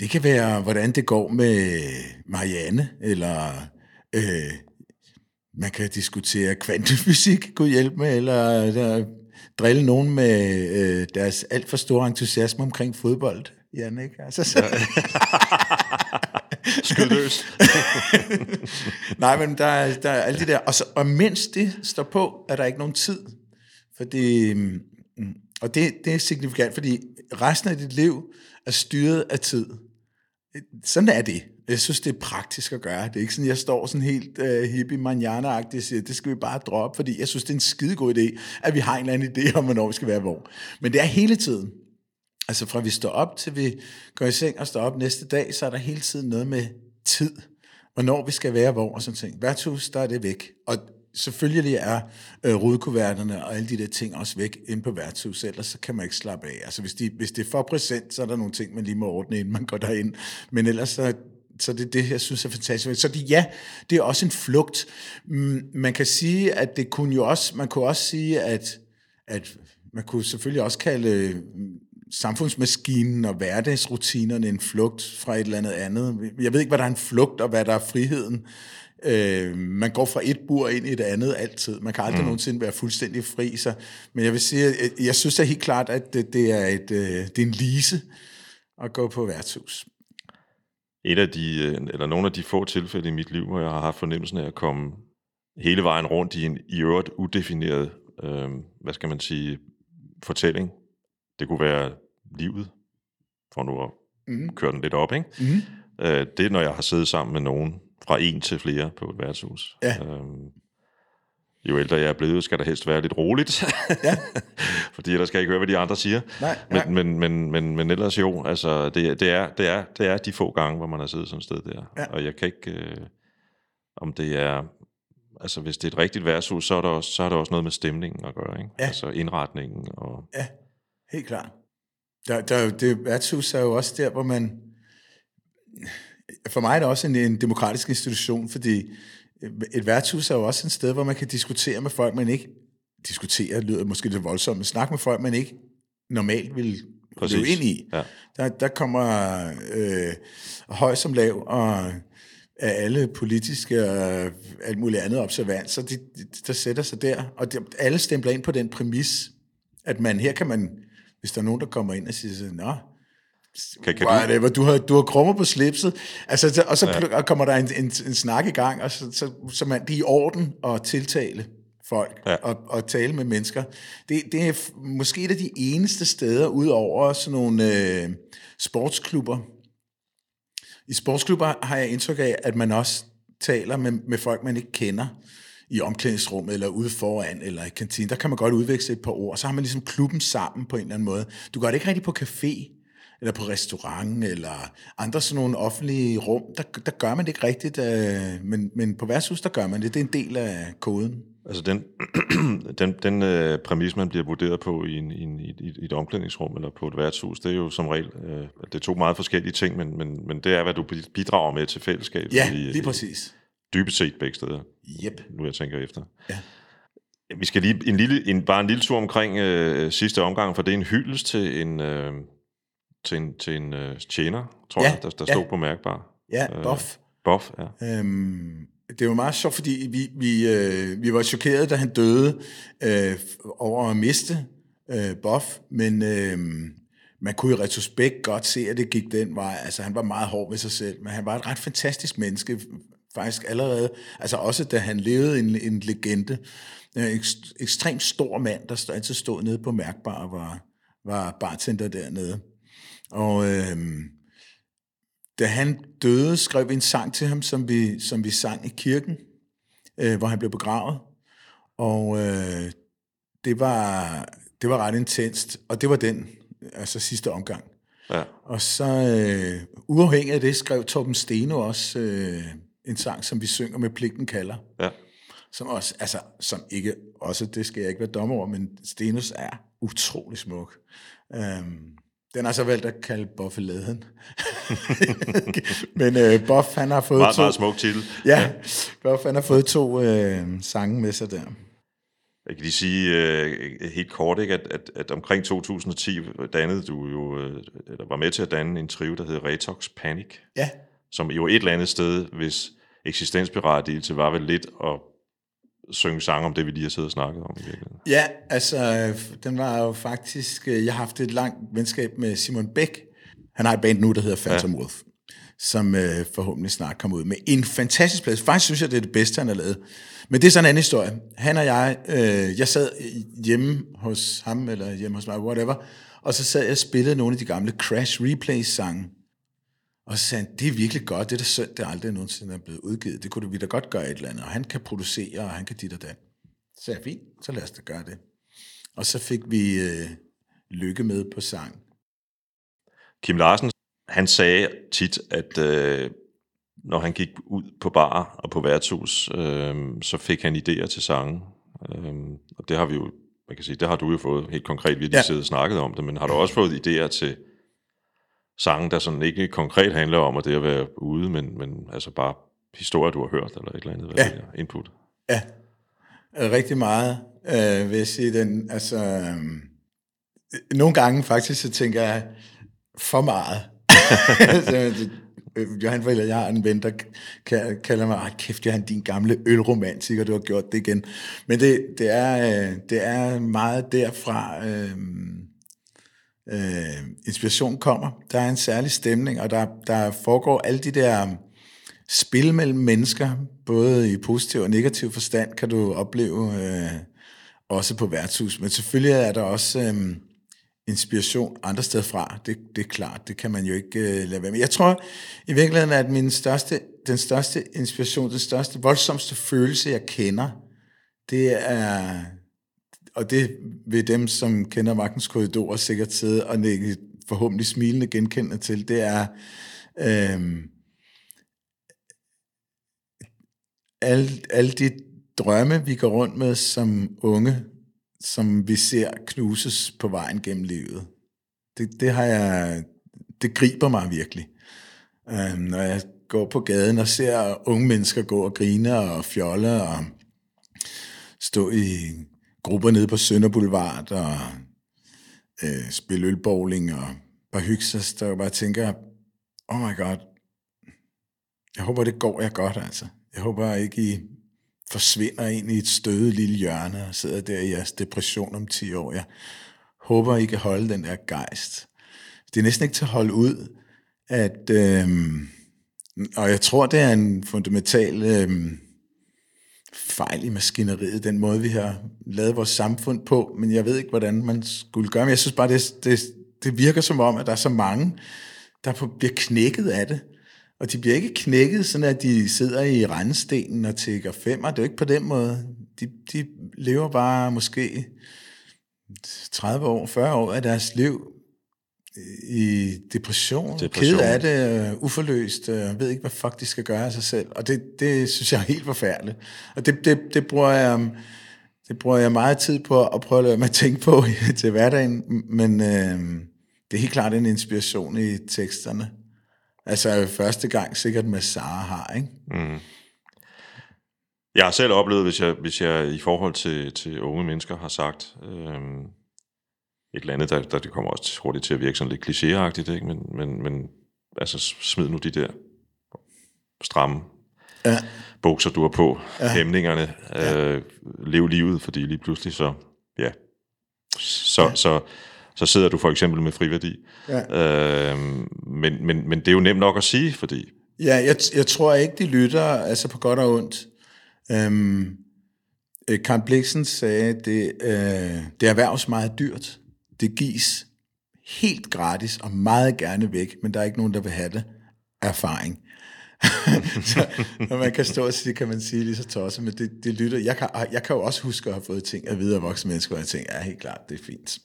det kan være, hvordan det går med Marianne, eller øh, man kan diskutere kvantefysik, kunne hjælpe med, eller der, drille nogen med øh, deres alt for store entusiasme omkring fodbold. Jan, ikke? Altså, så, Skyd løs. nej, men der, er- der er alle de der. Og, så, og mens det står på, er der ikke nogen tid. Fordi, mm, og det, det er signifikant, fordi resten af dit liv er styret af tid. Sådan er det. Jeg synes, det er praktisk at gøre. Det er ikke sådan, jeg står sådan helt øh, hippie manjana og siger, det skal vi bare droppe, fordi jeg synes, det er en skidegod idé, at vi har en eller anden idé om, hvornår vi skal være hvor. Men det er hele tiden. Altså fra vi står op til vi går i seng og står op næste dag, så er der hele tiden noget med tid. Hvornår vi skal være hvor og sådan ting. Værtshus, der er det væk. Og selvfølgelig er øh, rudekuverterne og alle de der ting også væk inde på værtshuset, ellers så kan man ikke slappe af. Altså hvis, de, hvis det er for præsent, så er der nogle ting, man lige må ordne, inden man går derind. Men ellers så, så det er det, jeg synes er fantastisk. Så det, ja, det er også en flugt. Mm, Man kan sige, at det kunne jo også, man kunne også sige, at, at man kunne selvfølgelig også kalde øh, samfundsmaskinen og hverdagsrutinerne en flugt fra et eller andet andet. Jeg ved ikke, hvad der er en flugt, og hvad der er friheden. Øh, man går fra et bur ind i et andet altid. Man kan aldrig mm. nogensinde være fuldstændig fri. Så, men jeg vil sige, jeg, jeg synes da helt klart, at det, det, er et, øh, det er en lise at gå på værtshus. Et af de, øh, eller nogle af de få tilfælde i mit liv, hvor jeg har haft fornemmelsen af at komme hele vejen rundt i en i øvrigt udefineret, øh, hvad skal man sige, fortælling. Det kunne være livet, for nu at mm. køre den lidt op, ikke? Mm. Øh, det er, når jeg har siddet sammen med nogen, fra en til flere på et værtshus. Ja. Øhm, jo ældre jeg er blevet, skal der helst være lidt roligt. Ja. Fordi ellers skal jeg ikke høre, hvad de andre siger. Nej, nej. men, men, men, men, men ellers jo, altså, det, det, er, det, er, det er de få gange, hvor man har siddet sådan et sted der. Ja. Og jeg kan ikke... Øh, om det er... Altså, hvis det er et rigtigt værtshus, så er der også, så er der også noget med stemningen at gøre, ikke? Ja. Altså indretningen og... Ja, helt klart. Der, der, det værtshus er jo også der, hvor man... For mig er det også en, en demokratisk institution, fordi et værtshus er jo også et sted, hvor man kan diskutere med folk, man ikke... Diskutere lyder måske lidt voldsomt, men snakke med folk, man ikke normalt vil Præcis. løbe ind i. Ja. Der, der kommer øh, høj som lav, og af alle politiske og alt muligt andet observanser, de, de, der sætter sig der, og de, alle stempler ind på den præmis, at man her kan man, hvis der er nogen, der kommer ind og siger nå, Kan, kan whatever, du har, du har krummer på slipset, altså, så- og så ja. kommer der en, en, en snak i gang, og så, så, så man, det er i orden at tiltale folk Ja. og, og tale med mennesker. Det, det er måske et af de eneste steder, udover sådan nogle øh, sportsklubber. I sportsklubber har jeg indtryk af, at man også taler med, med folk, man ikke kender i omklædningsrummet, eller ude foran, eller i kantinen. Der kan man godt udveksle et par ord. Så har man ligesom klubben sammen på en eller anden måde. Du gør det ikke rigtig på café, eller på restaurant, eller andre sådan nogle offentlige rum. Der, der gør man det ikke rigtigt, øh, men, men på værtshus, der gør man det. Det er en del af koden. Altså den, den, den øh, præmis, man bliver vurderet på i, en, i, en, i, et- i omklædningsrum eller på et værtshus, det er jo som regel, øh, det er to meget forskellige ting, men, men, men det er, hvad du bidrager med til fællesskabet. Ja, i, lige præcis. Dybest set begge steder, Yep. nu jeg tænker efter. Ja. Vi skal lige en lille, en, bare en lille tur omkring øh, sidste omgang, for det er en hyldest til en, øh, til en, til en uh, tjener, tror Ja, jeg, der, der ja. stod på mærkbar. Ja, Øh, Boff. Boff, ja. Øhm, det var meget sjovt, fordi vi, vi, øh, vi var chokerede, da han døde øh, over at miste øh, Boff, men øh, man kunne i retrospekt godt se, at det gik den vej. Altså, han var meget hård ved sig selv, men han var et ret fantastisk menneske, faktisk allerede. Altså også da han levede en, en legende. En ekst- ekstremt stor mand, der altid stod nede på Mærkbar og var, var bartender dernede. Og øh, da han døde, skrev vi en sang til ham, som vi, som vi sang i kirken, øh, hvor han blev begravet. Og øh, det, var, det var ret intenst, og det var den, altså sidste omgang. ja. Og så øh, uafhængig af det, skrev Torben Steno også øh, en sang, som vi synger med Pligten kalder. ja. Som også, altså, som ikke, også det skal jeg ikke være dommer over, men Stenos er utrolig smuk. Øhm, den har så valgt at kalde Boffeladen. men øh, Boff, han har fået Meget, to... meget smuk titel. Ja, Boff, han har fået to øh, sange med sig der. Jeg kan lige sige øh, helt kort, ikke, at, at, at omkring 2010 dannede du jo, øh, eller var med til at danne en trio, der hed Retox Panic, Ja, som jo et eller andet sted, hvis eksistensberettigelse var vel lidt at synge sange om det, vi lige har siddet og snakket om. Ja, altså, den var jo faktisk... øh, Jeg har haft et langt venskab med Simon Bæk. Han har et band nu, der hedder Phantom ja. Wolf, som øh, forhåbentlig snart kommer ud med en fantastisk plads. Faktisk synes jeg, det er det bedste, han har lavet. Men det er sådan en anden historie. Han og jeg, øh, jeg sad hjemme hos ham, eller hjemme hos mig, whatever, og så sad jeg og spillede nogle af de gamle Crash Replays-sange. Og så sagde han, det er virkelig godt, det er da synd, det aldrig nogensinde er blevet udgivet. Det kunne vi da godt gøre et eller andet. Og han kan producere, og han kan dit og dat. Så sagde jeg, fint, så lad os da gøre det. Og så fik vi øh, lykke med på sang. Kim Larsen, han sagde tit, at øh, når han gik ud på bar og på værtshus, øh, så fik han idéer til sange. Øh, og det har vi jo, man kan sige, det har du jo fået helt konkret, vi har lige Ja. siddet og snakket om det, men har du også fået idéer til sange, der sådan ikke konkret handler om at det at være ude, men, men altså bare historier, du har hørt, eller et eller andet Ja. input? Ja, øh, rigtig meget, øh, vil jeg sige. Den, altså, øh, nogle gange faktisk, så tænker jeg, for meget. så, øh, Johan Forhælder, jeg har en ven, der ka- kalder mig, "Ej, kæft, Johan, din gamle ølromantiker, du har gjort det igen. Men det, det, er, øh, det er meget derfra, øh, øh, inspiration kommer. Der er en særlig stemning, og der, der foregår alle de der um, spil mellem mennesker, både i positiv og negativ forstand, kan du opleve øh, også på værtshus. Men selvfølgelig er der også øh, inspiration andre steder fra. Det, det er klart, det kan man jo ikke øh, lade være med. Jeg tror i virkeligheden, at min største, den største inspiration, den største, voldsomste følelse, jeg kender, det er, og det vil dem, som kender magtens korridorer, sikkert sidde og nikke forhåbentlig smilende genkendende til, det er øh, alle, alle de drømme, vi går rundt med som unge, som vi ser knuses på vejen gennem livet. Det, det har jeg, det griber mig virkelig. Øh, når jeg går på gaden og ser unge mennesker gå og grine og fjolle og stå i grupper nede på Sønder Boulevard og øh, spille ølbowling og bare hygge sig, der bare tænker, oh my god, jeg håber, det går jeg godt, altså. Jeg håber ikke, I forsvinder ind i et støde lille hjørne og sidder der i jeres depression om 10 år. Jeg håber, I kan holde den der gejst. Det er næsten ikke til at holde ud, at, Øh, og jeg tror, det er en fundamental Øh, fejl i maskineriet, den måde, vi har lavet vores samfund på, men jeg ved ikke, hvordan man skulle gøre. Men jeg synes bare, det, det, det virker som om, at der er så mange, der på- bliver knækket af det. Og de bliver ikke knækket, sådan at de sidder i rendestenen og tækker femmer. Det er jo ikke på den måde. De, de lever bare måske 30 år, 40 år af deres liv i depression, Depression. ked af det, øh, uforløst, øh, ved ikke, hvad fuck de skal gøre af sig selv. Og det, det synes jeg er helt forfærdeligt. Og det, det, det, bruger jeg, um, det bruger jeg meget tid på at prøve at lade mig tænke på til hverdagen, men øh, det er helt klart en inspiration i teksterne. Altså første gang sikkert med Sara har, ikke? Jeg har selv oplevet, hvis jeg, hvis jeg i forhold til, til unge mennesker har sagt, øhm, et eller andet, der, der det kommer også hurtigt til at virke sådan lidt klichéagtigt, ikke? Men, men, men altså smid nu de der stramme Ja. bukser, du har på, ja. hæmningerne, øh, lev livet, fordi lige pludselig så, ja, så, ja. så, så sidder du for eksempel med friværdi. Ja. Øh, men, men, men det er jo nemt nok at sige, fordi Ja, jeg, jeg tror ikke, de lytter, altså på godt og ondt. Øhm, øh, Karl Bliksen sagde, det, øh, det erhvervs meget dyrt. Det gives helt gratis og meget gerne væk, men der er ikke nogen, der vil have det. Erfaring. så, når man kan stå og sige, kan man sige lige så tosset, men det, det lytter. Jeg kan, jeg kan jo også huske at have fået ting at vide af voksne mennesker, og jeg tænker, ja, helt klart, det er fint.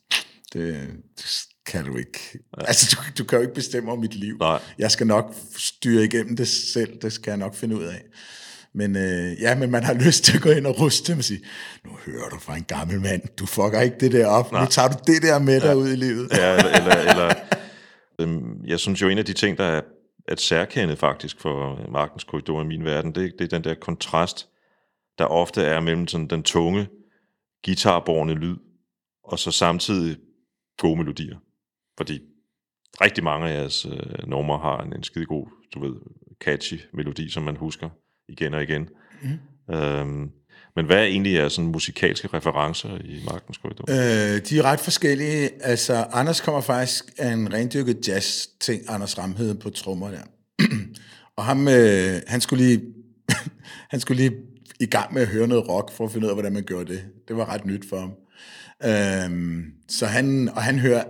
Det, det kan du ikke. Ja. Altså, du, du kan jo ikke bestemme over mit liv. Nej. Jeg skal nok styre igennem det selv, det skal jeg nok finde ud af. Men øh, ja, men man har lyst til at gå ind og ruste dem og sige, nu hører du fra en gammel mand, du fucker ikke det der op, Nej. nu tager du det der med dig ud i livet. Ja, eller, eller, eller øhm, jeg synes jo, en af de ting, der er et særkende faktisk for magtens korridor i min verden, det, det er den der kontrast, der ofte er mellem sådan den tunge, guitarborne lyd, og så samtidig gode melodier. Fordi rigtig mange af jeres øh, numre har en, en skide god, du ved, catchy melodi, som man husker igen og igen. Mm. Øhm, men hvad er egentlig jeres sådan, musikalske referencer i Magtens Korridor? Øh, de er ret forskellige. Altså, Anders kommer faktisk af en rendyrket jazz-ting, Anders Ramhed på trommer der. og ham, øh, han skulle lige, han skulle lige i gang med at høre noget rock, for at finde ud af, hvordan man gjorde det. Det var ret nyt for ham. Øhm, så han, og han hører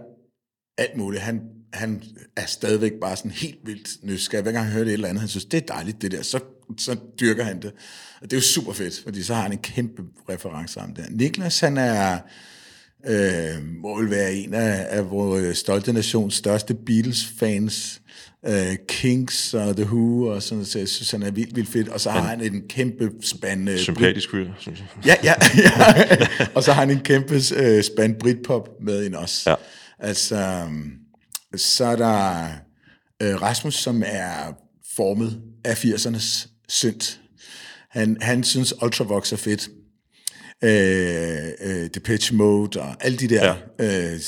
alt muligt. Han, han er stadigvæk bare sådan helt vildt nysgerrig. Hver gang han hører det et eller andet, han synes, det er dejligt det der, så, så dyrker han det. Og det er jo super fedt, fordi så har han en kæmpe reference om det. Niklas, han er, øh, må vel være en af, af vores stolte nations største Beatles-fans. Øh, Kings og The Who og sådan noget, så jeg synes, han er vildt, vildt fedt. Og så har han en kæmpe spand... Øh, Sympatisk fyr, synes jeg. Ja, ja, ja. og så har han en kæmpe øh, spand Britpop med ind også. Ja. Altså, øhm, så er der øh, Rasmus, som er formet af 80'ernes synt. Han, han synes Ultravox er fedt. Øh, øh, Depeche Mode og alle de der ja. øh,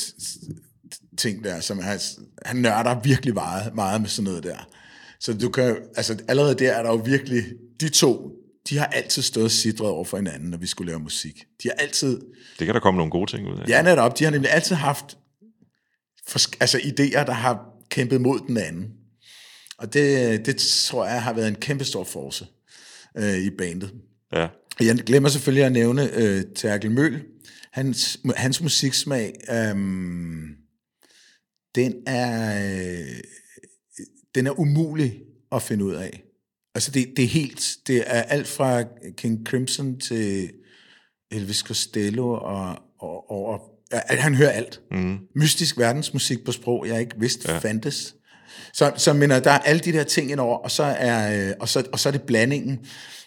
ting der, som han, han nørder virkelig meget, meget med sådan noget der. Så du kan, altså allerede der er der jo virkelig, de to, de har altid stået og sidret over for hinanden, når vi skulle lave musik. De har altid, Det kan der komme nogle gode ting ud af. Ja, netop. De har nemlig altid haft altså idéer, der har kæmpet mod den anden. Og det, det tror jeg har været en kæmpe stor force øh, i bandet. ja. Jeg glemmer selvfølgelig at nævne øh, Terkel Møl. Hans, hans musiksmag, øhm, den er øh, den er umulig at finde ud af. Altså det, det er helt, det er alt fra King Crimson til Elvis Costello og, og, og, og han hører alt. Mm. Mystisk verdensmusik på sprog, jeg ikke vidste ja. fandtes. Så, så mener, der er alle de der ting indover, og så er, øh, og så, og så er det blandingen.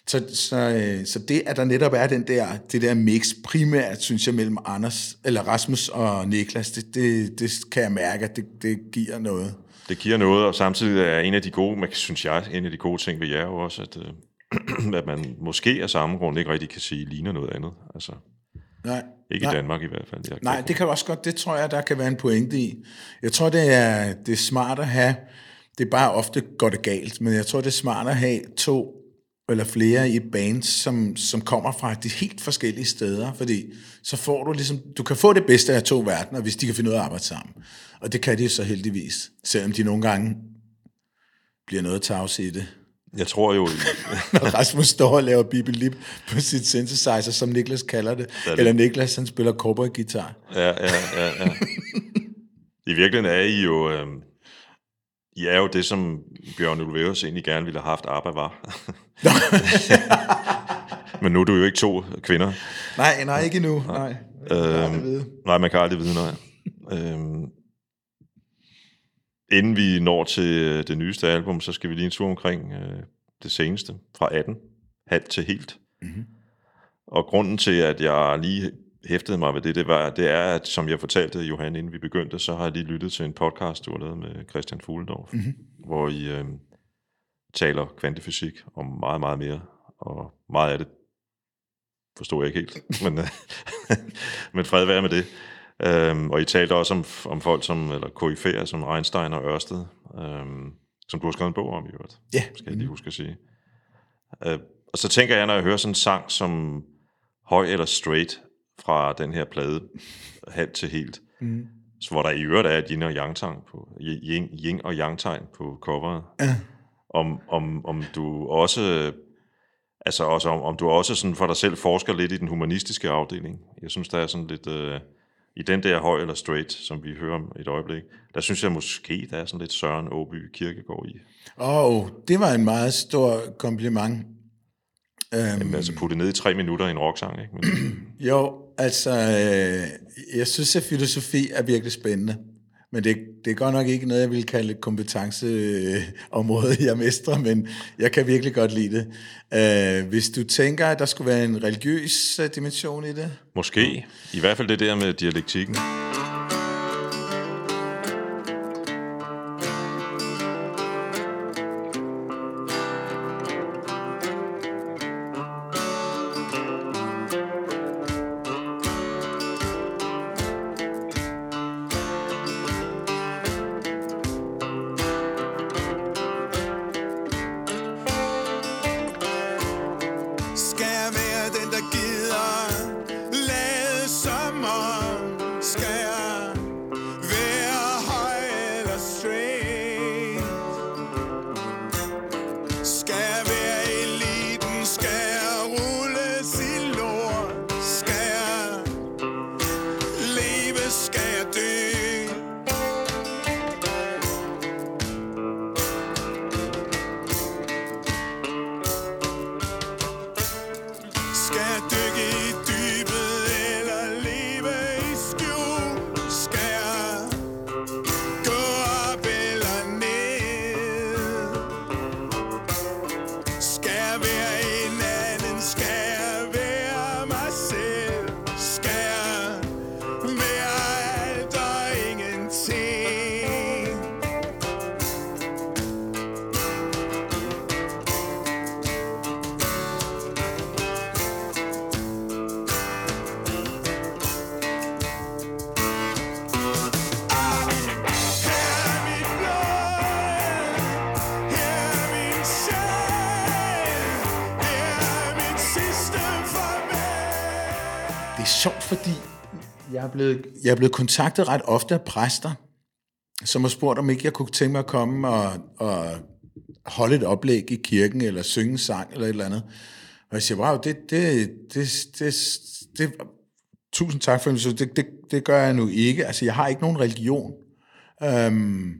Så, så, øh, så det, at der netop er den der, det der mix primært, synes jeg, mellem Anders, eller Rasmus og Niklas, det, det, det kan jeg mærke, at det, det giver noget. Det giver noget, og samtidig er en af de gode, man, synes jeg, en af de gode ting ved jer jo også, at, øh, at man måske af samme grund ikke rigtig kan sige, ligner noget andet. Altså, Nej, ikke nej. i Danmark i hvert fald. Jeg Nej, det kan også godt, det tror jeg, der kan være en pointe i. Jeg tror, det er, det er smart at have, det er bare ofte går det galt, men jeg tror, det er smart at have to eller flere i et band, som, som kommer fra de helt forskellige steder, fordi så får du ligesom, du kan få det bedste af to verdener, hvis de kan finde ud af at arbejde sammen. Og det kan de så heldigvis, selvom de nogle gange bliver noget tavse i det. Jeg tror jo, Når Rasmus står og laver bibelip på sit synthesizer, som Niklas kalder det, det. eller Niklas, han spiller cowboy-guitar. ja, ja, ja, ja. I virkeligheden er I jo, øh, I er jo det, som Bjørn Ulvaeus egentlig gerne ville have haft arbejde var. Men nu er du jo ikke to kvinder. Nej, nej, ikke endnu. Nej. Øhm, Øhm, nej, man kan aldrig vide noget. Øhm, inden vi når til øh, det nyeste album, så skal vi lige en tur omkring øh, det seneste, fra 18, halvt til helt. Mm-hmm. Og grunden til, at jeg lige hæftede mig ved det, det, var, det er, at som jeg fortalte Johan, inden vi begyndte, så har jeg lige lyttet til en podcast, du har lavet med Christian Fuglendorf, mm-hmm. hvor I øh, taler kvantefysik om meget, meget mere, og meget af det forstod jeg ikke helt, men, men fred være med det. Øhm, og I talte også om, om folk som, eller koryfærer som Einstein og Ørsted, øhm, som du har skrevet en bog om i øvrigt, Ja. skal jeg lige huske at sige. Øh, og så tænker jeg, når jeg hører sådan en sang som Høj eller Straight fra den her plade, halvt til helt, mm. så hvor der i øvrigt er et yin og yang tegn på, yin, yin og yang tegn på coveret, Ja. om, om, om du også altså også om, om du også sådan for dig selv forsker lidt i den humanistiske afdeling. Jeg synes, der er sådan lidt, øh, i den der høj eller straight, som vi hører om et øjeblik, der synes jeg måske, der er sådan lidt Søren Åby Kirkegård i. Og det var en meget stor kompliment. Øhm. Altså putte ned i tre minutter i en rocksang, ikke? Men, Jo, altså, øh, jeg synes, at filosofi er virkelig spændende. Men det, det er godt nok ikke noget, jeg vil kalde kompetenceområde, jeg mestrer, men jeg kan virkelig godt lide det. Øh, hvis du tænker, at der skulle være en religiøs øh, dimension i det, måske. I hvert fald det der med dialektikken. Er sjovt, fordi jeg er, blevet, jeg er blevet kontaktet ret ofte af præster, som har spurgt, om ikke jeg kunne tænke mig at komme og, og holde et oplæg i kirken, eller synge en sang, eller et eller andet. Og jeg siger, wow, det, det, det, det, det, tusind tak for det, det, det, det gør jeg nu ikke. Altså, jeg har ikke nogen religion. Øhm,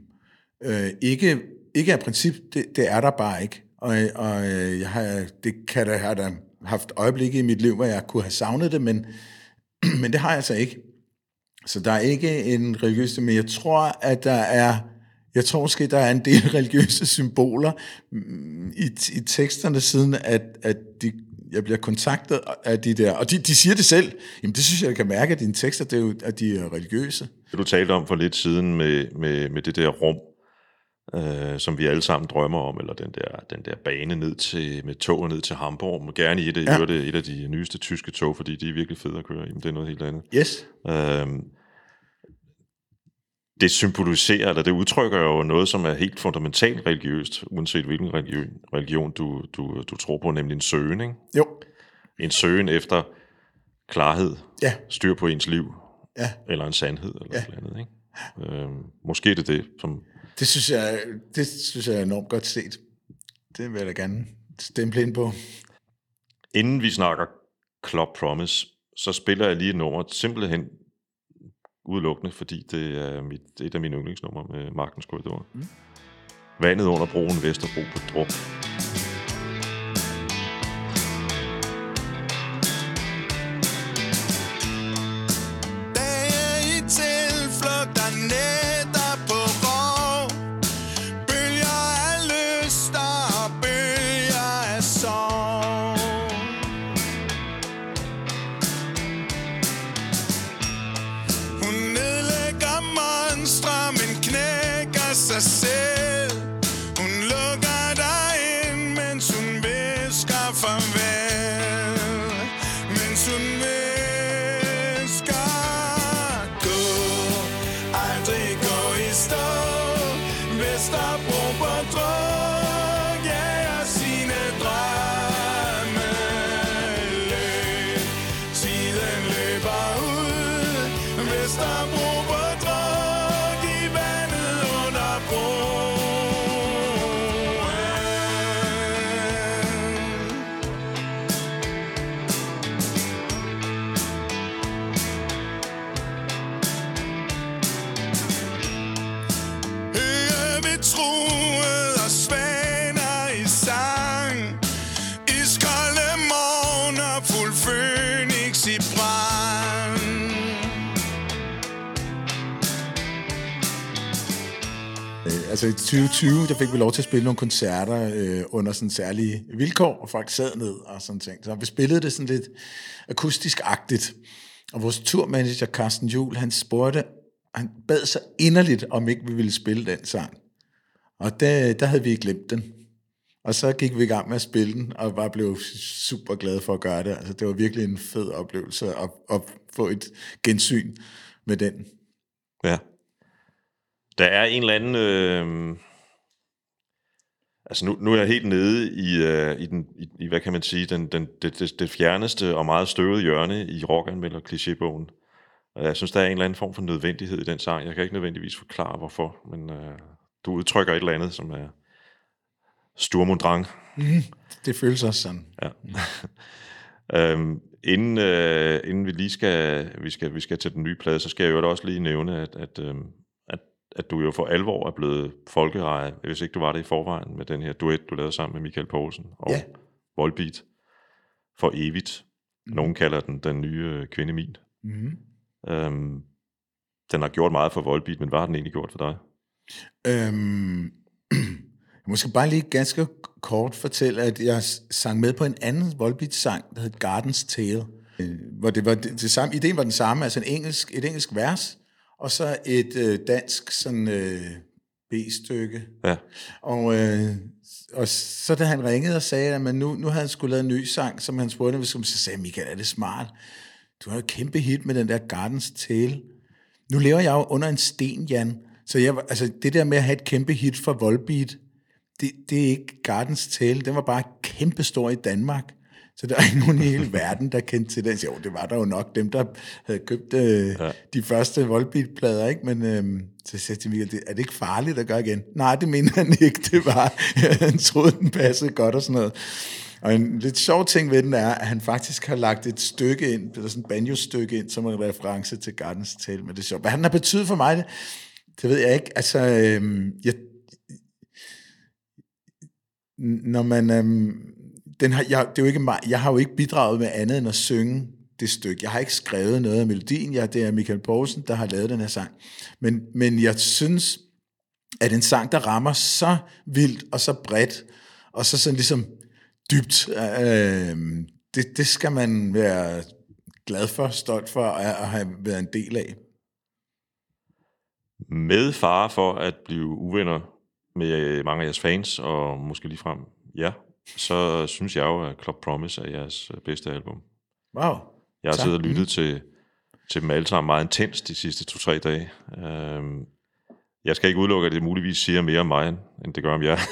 øh, ikke, ikke af princip, det, det er der bare ikke. Og, og øh, jeg har, det kan da, have haft øjeblikke i mit liv, hvor jeg kunne have savnet det, men, men det har jeg altså ikke. Så der er ikke en religiøs, men jeg tror, at der er, jeg tror måske, der er en del religiøse symboler mm, i, i teksterne, siden at, at de, jeg bliver kontaktet af de der, og de, de siger det selv, jamen det synes jeg, jeg kan mærke, at dine tekster, det er jo, at de er religiøse. Det du talte om for lidt siden med, med, med det der rum, øh, som vi alle sammen drømmer om, eller den der, den der bane ned til, med toget ned til Hamburg, men gerne i et, Ja. det, et af de nyeste tyske tog, fordi de er virkelig fede at køre i, men det er noget helt andet. Yes. Øhm, det symboliserer, eller det udtrykker jo noget, som er helt fundamentalt religiøst, uanset hvilken religion, religion du, du, du tror på, nemlig en søgen. Ikke? Jo. En søgen efter klarhed, Ja. styr på ens liv, Ja. eller en sandhed, eller Ja. ja. et eller andet. Ikke? Øhm, måske er det det, som... Det synes jeg, det synes jeg er enormt godt set. Det vil jeg da gerne stemple ind på. Inden vi snakker Club Promise, så spiller jeg lige et nummer, simpelthen udelukkende, fordi det er mit, et af mine yndlingsnumre med Magtens Korridor. Mm. Vandet under broen Vesterbro på Drup. Vesterbro på druk altså i 2020, der fik vi lov til at spille nogle koncerter øh, under sådan særlige vilkår, og folk sad ned og sådan ting. Så vi spillede det sådan lidt akustisk-agtigt. Og vores turmanager, Carsten Juhl, han spurgte, han bad så inderligt, om ikke vi ville spille den sang. Og der, der havde vi glemt den. Og så gik vi i gang med at spille den, og bare blev super glade for at gøre det. Altså, det var virkelig en fed oplevelse at, at få et gensyn med den. Ja. Der er en eller anden... Øh... Altså nu, nu er jeg helt nede i, øh, i, den, i, i, hvad kan man sige, den, den, det, det, det fjerneste og meget støvede hjørne i rockanmelder klichébbogen. Og jeg synes, der er en eller anden form for nødvendighed i den sang. Jeg kan ikke nødvendigvis forklare, hvorfor, men øh, du udtrykker et eller andet, som er Sturm und Drang. Det føles også sådan. Ja. øhm, inden, øh, inden vi lige skal, vi skal, vi skal til den nye plade, så skal jeg jo også lige nævne, at, at, øhm, at, du jo for alvor er blevet folkeeje, hvis ikke du var det i forvejen, med den her duet, du lavede sammen med Michael Poulsen og Ja. Volbeat for evigt. Mhm. Nogen kalder den den nye øh, kvinde min. Mm-hmm. Øhm, den har gjort meget for Volbeat, men hvad har den egentlig gjort for dig? Øhm, jeg måske bare lige ganske kort fortælle, at jeg sang med på en anden Volbeat-sang, der hed Garden's Tale, øh, hvor det var det, det samme, ideen var den samme, altså en engelsk, et engelsk vers, og så et øh, dansk sådan øh, B-stykke. Ja, Og, øh, og så da han ringede og sagde, at man nu, nu havde han skulle lave en ny sang, som han spurgte, hvis så sagde Michael, er det smart? Du har jo et kæmpe hit med den der Garden's Tale. Nu lever jeg jo under en sten, Jan. Så jeg, altså, det der med at have et kæmpe hit for Volbeat, det, det er ikke Gardens Tale. Den var bare kæmpe stor i Danmark. Så der er ikke nogen i hele verden, der kendte til den. Så Jo, det var der jo nok dem, der havde købt øh, ja. de første Volbeat-plader, ikke? Men øh, så sagde til Michael, "Det- er det ikke farligt at gøre igen? Nej, det mener han ikke. Det var, han troede, den passede godt og sådan noget. Og en lidt sjov ting ved den er, at han faktisk har lagt et stykke ind, eller sådan et banjo-stykke ind, som en reference til Gardens Tale. Men det er sjovt. Hvad han har betydet for mig, det, det ved jeg ikke. Altså, øhm, jeg, når man, øhm, den har, jeg, det er jo ikke mig, jeg har jo ikke bidraget med andet end at synge det stykke. Jeg har ikke skrevet noget af melodien. Jeg, det er Michael Poulsen, der har lavet den her sang. Men, men jeg synes, at en sang, der rammer så vildt og så bredt, og så sådan ligesom dybt, øh, det, det skal man være glad for, stolt for at, have været en del af. med fare for at blive uvenner med mange af jeres fans, og måske lige frem ja, så synes jeg jo, at Club Promise er jeres øh, bedste album. Wow. Jeg har siddet og lyttet til, til dem alle sammen meget intens de sidste to-tre dage. Øhm, jeg skal ikke udelukke, at det muligvis siger mere om mig, end det gør om jer.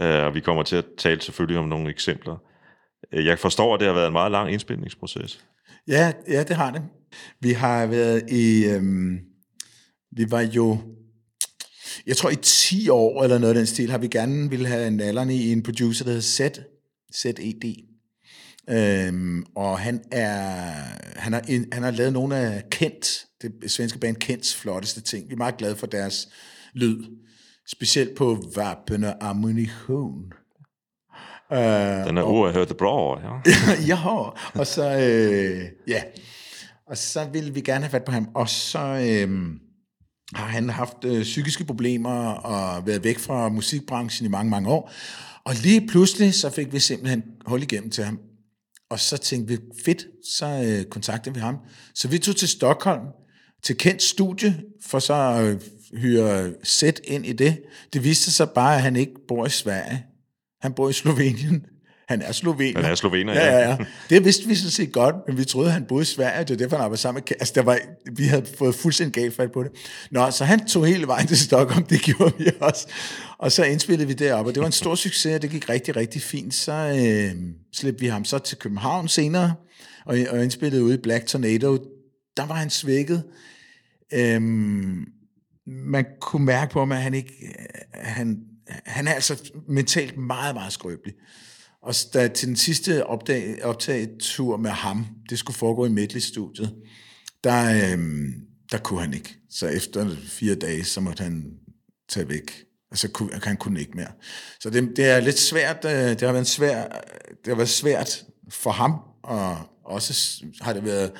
Øh, og vi kommer til at tale selvfølgelig om nogle eksempler. Øh, Jeg forstår, at det har været en meget lang indspilningsproces. Ja, ja, det har det. Vi har været i... Øhm, vi var jo... Jeg tror, i 10 år eller noget af den stil, har vi gerne ville have nallerne i en producer, der hedder Zed. Z-E-D. Øhm, og han er han har, han har lavet nogle af Kent, det svenske band Kents flotteste ting. Vi er meget glade for deres lyd. Specielt på Vapen og Ammunition. Øh, Den er det bra, ja. ja, og så, øh, ja, og så ville vi gerne have fat på ham, og så øh, har han haft øh, psykiske problemer og været væk fra musikbranchen i mange, mange år, og lige pludselig, så fik vi simpelthen hul igennem til ham, og så tænkte vi, fedt, så øh, kontaktede vi ham. Så vi tog til Stockholm, til kendt studie, for så at øh, hyre sæt ind i det. Det viste sig bare, at han ikke bor i Sverige. Han bor i Slovenien. Han er slovener. Han er slovener, ja. ja. ja. Det vidste vi sådan set godt, men vi troede, han boede i Sverige. Det var derfor, han arbejdede sammen med... Altså, der var, vi havde fået fuldstændig galt fat på det. Nå, så han tog hele vejen til Stockholm, det gjorde vi også. Og så indspillede vi deroppe, og det var en stor succes, og det gik rigtig, rigtig fint. Så øh, slæbte vi ham så til København senere, og, og indspillede ude i Black Tornado. Der var han svækket. Øhm, man kunne mærke på ham, at han ikke... Han, han er altså mentalt meget, meget skrøbelig. Og da, til den sidste opdag, optagetur med ham, det skulle foregå i Medley-studiet, der, øhm, der kunne han ikke. Så efter fire dage, så måtte han tage væk. Og så kunne, han kunne ikke mere. Så det, det er lidt svært, øh, det har været svært, det har været svært for ham, og også har det været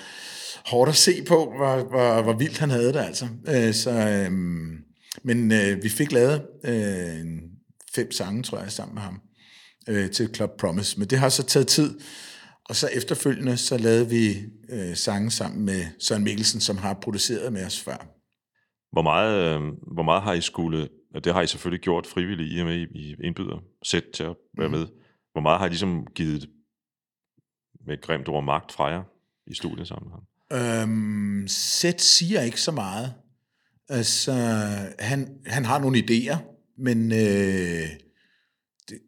hårdt at se på, hvor, hvor, hvor vildt han havde det altså. Øh, så, øhm, men øh, vi fik lavet øh, fem sange, tror jeg, sammen med ham øh, til Club Promise. Men det har så taget tid. Og så efterfølgende, så lavede vi øh, sange sammen med Søren Mikkelsen, som har produceret med os før. Hvor meget, øh, hvor meget har I skulle, og det har I selvfølgelig gjort frivilligt, i og med I indbyder sæt til at være med. Hvor meget har I ligesom givet med et grimt ord magt fra jer i studiet sammen med ham? Øhm, Sæt siger ikke så meget. Altså, han, han har nogle idéer, men øh, det,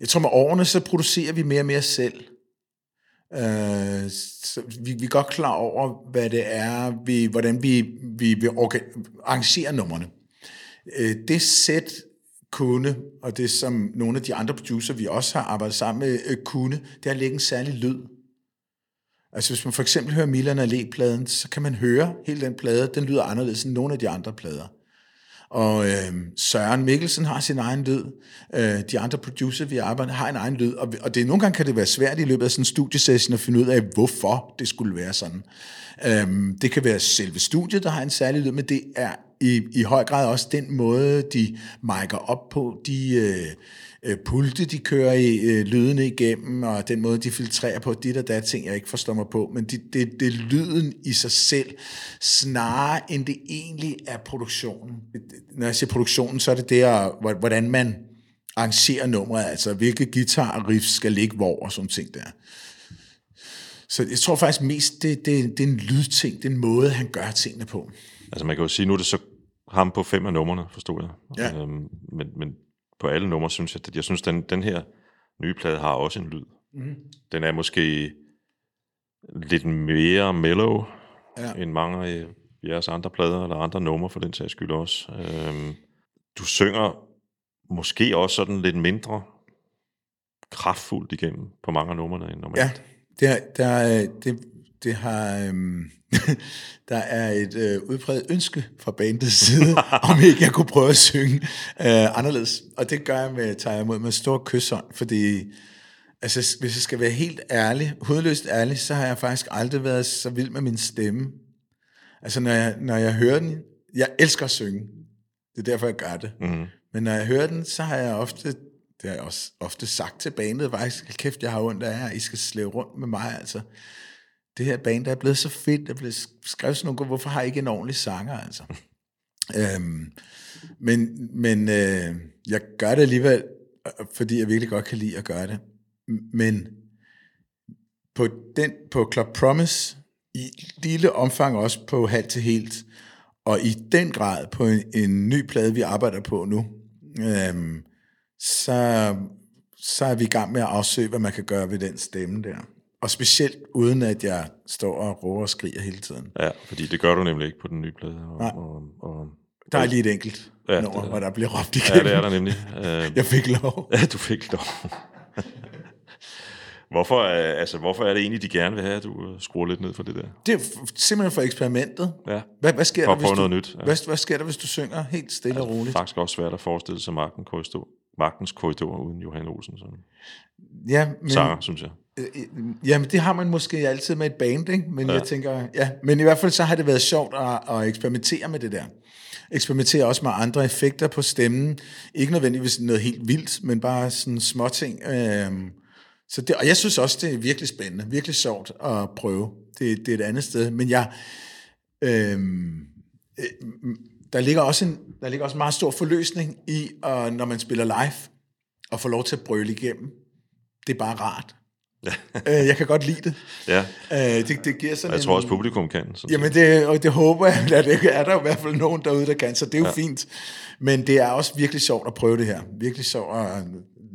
jeg tror med årene, så producerer vi mere og mere selv. Øh, så vi, vi er godt klar over, hvad det er, vi, hvordan vi, vi vi organ, arrangerer numrene. Øh, det sæt kunne, og det som nogle af de andre producer, vi også har arbejdet sammen med, øh, kunne, det er at lægge en særlig lyd. Altså hvis man for eksempel hører Milan Allé-pladen, så kan man høre hele den plade, den lyder anderledes end nogle af de andre plader. Og øh, Søren Mikkelsen har sin egen lyd. Øh, de andre producer, vi arbejder har en egen lyd. Og, og det, nogle gange kan det være svært i løbet af sådan en studiesession at finde ud af, hvorfor det skulle være sådan. Øh, det kan være selve studiet, der har en særlig lyd, men det er i, i høj grad også den måde, de micer op på, de øh, øh, pulte, de kører i øh, lydene igennem, og den måde, de filtrerer på, dit og dat ting, jeg ikke forstår mig på, men det, det, det er lyden i sig selv, snarere end det egentlig er produktionen. Når jeg siger produktionen, så er det det, hvordan man arrangerer nummeret, altså hvilke guitar riff skal ligge hvor, og sådan ting der. Så jeg tror faktisk mest, det, det, det er en lydting, det er en måde, han gør tingene på. Altså man kan jo sige, nu er det så ham på fem af numrene, forstod jeg. Ja. Øhm, men, men på alle numre synes jeg, at jeg synes, den, den her nye plade har også en lyd. Mm. Den er måske lidt mere mellow, Ja. end mange af jeres andre plader, eller andre numre for den sags skyld også. Øhm, du synger måske også sådan lidt mindre kraftfuldt igennem på mange af numrene end normalt. Ja, det, er- der, er- det, det har, øhm, der er et øh, udpræget ønske fra bandets side, om ikke jeg kunne prøve at synge øh, anderledes. Og det gør jeg med, tager jeg imod med stor kysshånd, fordi altså, hvis jeg skal være helt ærlig, hovedløst ærlig, så har jeg faktisk aldrig været så vild med min stemme. Altså når jeg, når jeg hører den, jeg elsker at synge. Det er derfor, jeg gør det. Mm. Men når jeg hører den, så har jeg ofte, det har jeg også ofte sagt til bandet, faktisk, "Hold kæft, jeg har ondt af jer, I skal slæve rundt med mig, altså. Det her band, der er blevet så fedt, der er blevet skrevet sådan nogle, hvorfor har I ikke en ordentlig sanger, altså? øhm, men men øh, jeg gør det alligevel, øh, fordi jeg virkelig godt kan lide at gøre det. Men på, den, på Club Promise, i lille omfang også på halvt til helt, og i den grad på en, en ny plade, vi arbejder på nu, øhm, så, så er vi i gang med at afsøge, hvad man kan gøre ved den stemme der. Og specielt uden at jeg står og råber og skriger hele tiden. Ja, fordi det gør du nemlig ikke på den nye plade. Og, Nej. og, og, Der er lige et enkelt Ja, ja, nummer, det hvor der bliver råbt ja, igennem. det er der nemlig. Øh, Jeg fik lov. Ja, du fik lov. hvorfor, er- altså, hvorfor er det egentlig, de gerne vil have, at du øh, skruer lidt ned for det der? Det er simpelthen for eksperimentet. Ja. Hvad, hvad, sker For der, hvis prøve du, noget nyt, ja. Hvad, hvad sker der, hvis du synger helt stille og Det er roligt? faktisk også svært at forestille sig magten korridor, magtens korridor uden Johan Olsen som Ja, men, sanger, synes jeg. Øh, øh, Jamen, det har man måske altid med et band, ikke? Men ja. jeg tænker, ja, men i hvert fald så har det været sjovt at, at eksperimentere med det der. Eksperimentere også med andre effekter på stemmen. Ikke nødvendigvis noget helt vildt, men bare sådan små ting. Øhm, så det, og jeg synes også, det er virkelig spændende, virkelig sjovt at prøve. Det, det er et andet sted. Men jeg, øhm, øh, der ligger også en, der ligger også en meget stor forløsning i, at, når man spiller live, og får lov til at brøle igennem det er bare rart. øh, jeg kan godt lide det. Ja, Øh, det, det giver sådan jeg en, tror også, publikum kan. Sådan Jamen, det, og det håber jeg, at det er der i hvert fald nogen derude, der kan, så det er jo ja. Fint. Men det er også virkelig sjovt at prøve det her. Virkelig sjovt at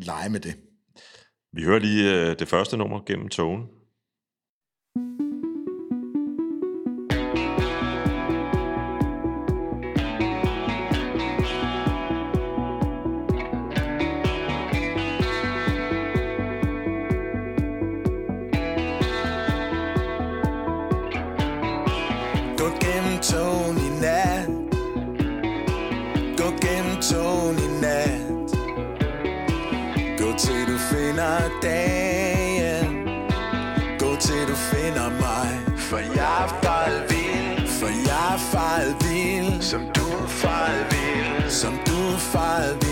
lege med det. Vi hører lige øh, det første nummer gennem togen. Gå du vil Som du er vil.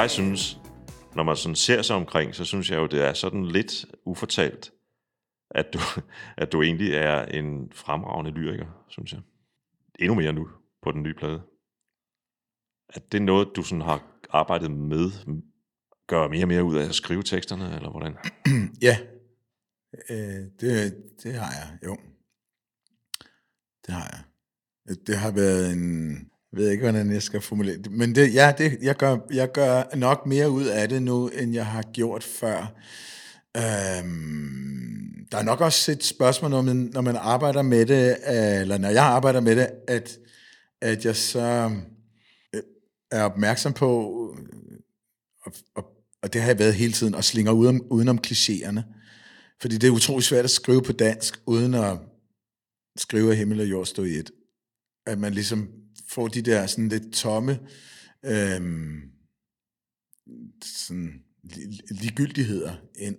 Jeg synes, når man sådan ser sig omkring, så synes jeg jo, det er sådan lidt ufortalt, at du, at du egentlig er en fremragende lyriker, synes jeg. Endnu mere nu på den nye plade. At det er noget, du sådan har arbejdet med, gør mere og mere ud af at skrive teksterne, eller hvordan? Ja, øh, det, det har jeg, jo. Det har jeg. Det har været en... Jeg ved ikke, hvordan jeg skal formulere det. Men det, ja, det, jeg, gør, jeg gør nok mere ud af det nu, end jeg har gjort før. Øhm, der er nok også et spørgsmål, når man, når man arbejder med det, øh, eller når jeg arbejder med det, at, at jeg så øh, er opmærksom på, og, og, og det har jeg været hele tiden, og slinger udenom, udenom klichéerne. Fordi det er utrolig svært at skrive på dansk, uden at skrive, at himmel og jord stod i et. At man ligesom får de der sådan lidt tomme øhm, sådan ligegyldigheder ind.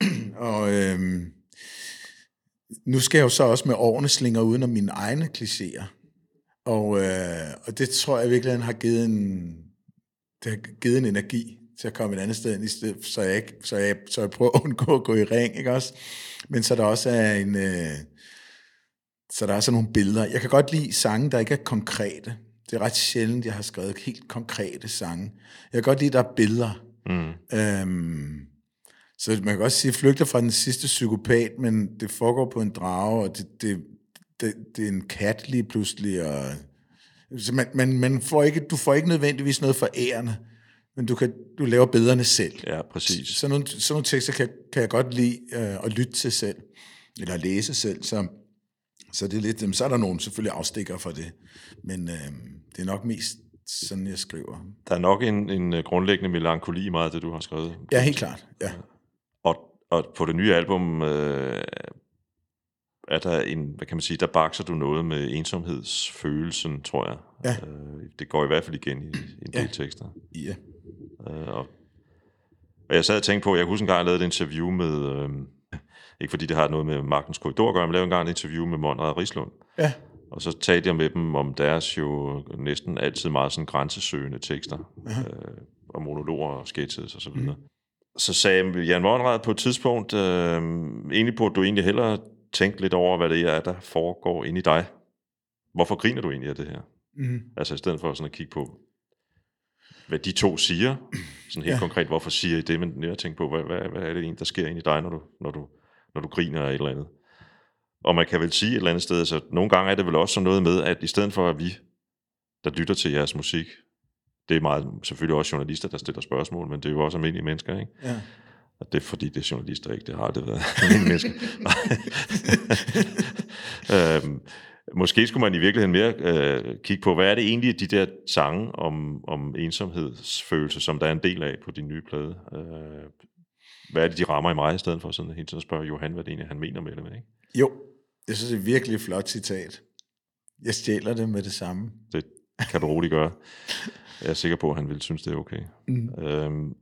og øhm, nu skal jeg jo så også med årene slinger uden om mine egne klichéer. Og, øh, og det tror jeg virkelig har givet en, det har givet en energi til at komme et andet sted ind, i stedet, så, jeg ikke, så, jeg, så jeg prøver at undgå at gå i ring, ikke også? Men så der også er en... Øh, så der er sådan nogle billeder. Jeg kan godt lide sange, der ikke er konkrete. Det er ret sjældent, jeg har skrevet helt konkrete sange. Jeg kan godt lide, at der er billeder. Mm. Øhm, så man kan også sige, flygter fra den sidste psykopat, men det foregår på en drage, og det, det, det, det er en kat lige pludselig. Og, så man, man, man får ikke, du får ikke nødvendigvis noget for ærende, men du, kan, du laver billederne selv. Ja, præcis. Sådan nogle, sådan nogle tekster kan, kan jeg godt lide øh, at lytte til selv, eller at læse selv, så, så det er lidt, jamen, så er der nogen selvfølgelig afstikker for det, men øh, det er nok mest sådan, jeg skriver. Der er nok en, en øh, grundlæggende melankoli i meget af det, du har skrevet. Ja, helt klart, ja. Og, og på det nye album øh, er der en, hvad kan man sige, der bakser du noget med ensomhedsfølelsen, tror jeg. Ja. Øh, det går i hvert fald igen i, i en del Ja. tekster. ja. Øh, og, og jeg sad og tænkte på, jeg kan huske en gang, jeg lavede et interview med, øh, ikke fordi det har noget med Magtens Korridor at gøre, men lavede en gang et interview med Monrad Rislund. Ja, Og så talte jeg med dem om deres jo næsten altid meget sådan grænsesøgende tekster, øh, og monologer og sketches og så videre. Mm. Så sagde Jan Monrad på et tidspunkt, øh, egentlig på, at du egentlig hellere tænkte lidt over, hvad det er, der foregår inde i dig. Hvorfor griner du egentlig af det her? mm. Altså i stedet for sådan at kigge på, hvad de to siger, sådan helt ja. Ja. konkret, hvorfor siger I det, men jeg tænker på, hvad, hvad, hvad er det egentlig, der sker inde i dig, når du, når du, når du griner af et eller andet. Og man kan vel sige et eller andet sted, så nogle gange er det vel også sådan noget med, at i stedet for at vi, der lytter til jeres musik, det er meget, selvfølgelig også journalister, der stiller spørgsmål, men det er jo også almindelige mennesker, ikke? ja. Og det er fordi, det er journalister, ikke? Det har det været almindelige mennesker. Øhm, Måske skulle man i virkeligheden mere øh, kigge på, hvad er det egentlig, de der sange om, om ensomhedsfølelse, som der er en del af på din nye plade? Øh, hvad er det, de rammer i mig, i stedet for sådan hele tiden at spørge Johan, hvad det egentlig han mener med det? Ikke? Jo, jeg synes, det er et virkelig flot citat. Jeg stjæler det med det samme. Det kan du roligt gøre. Jeg er sikker på, at han vil synes, det er okay. Mm. Øhm,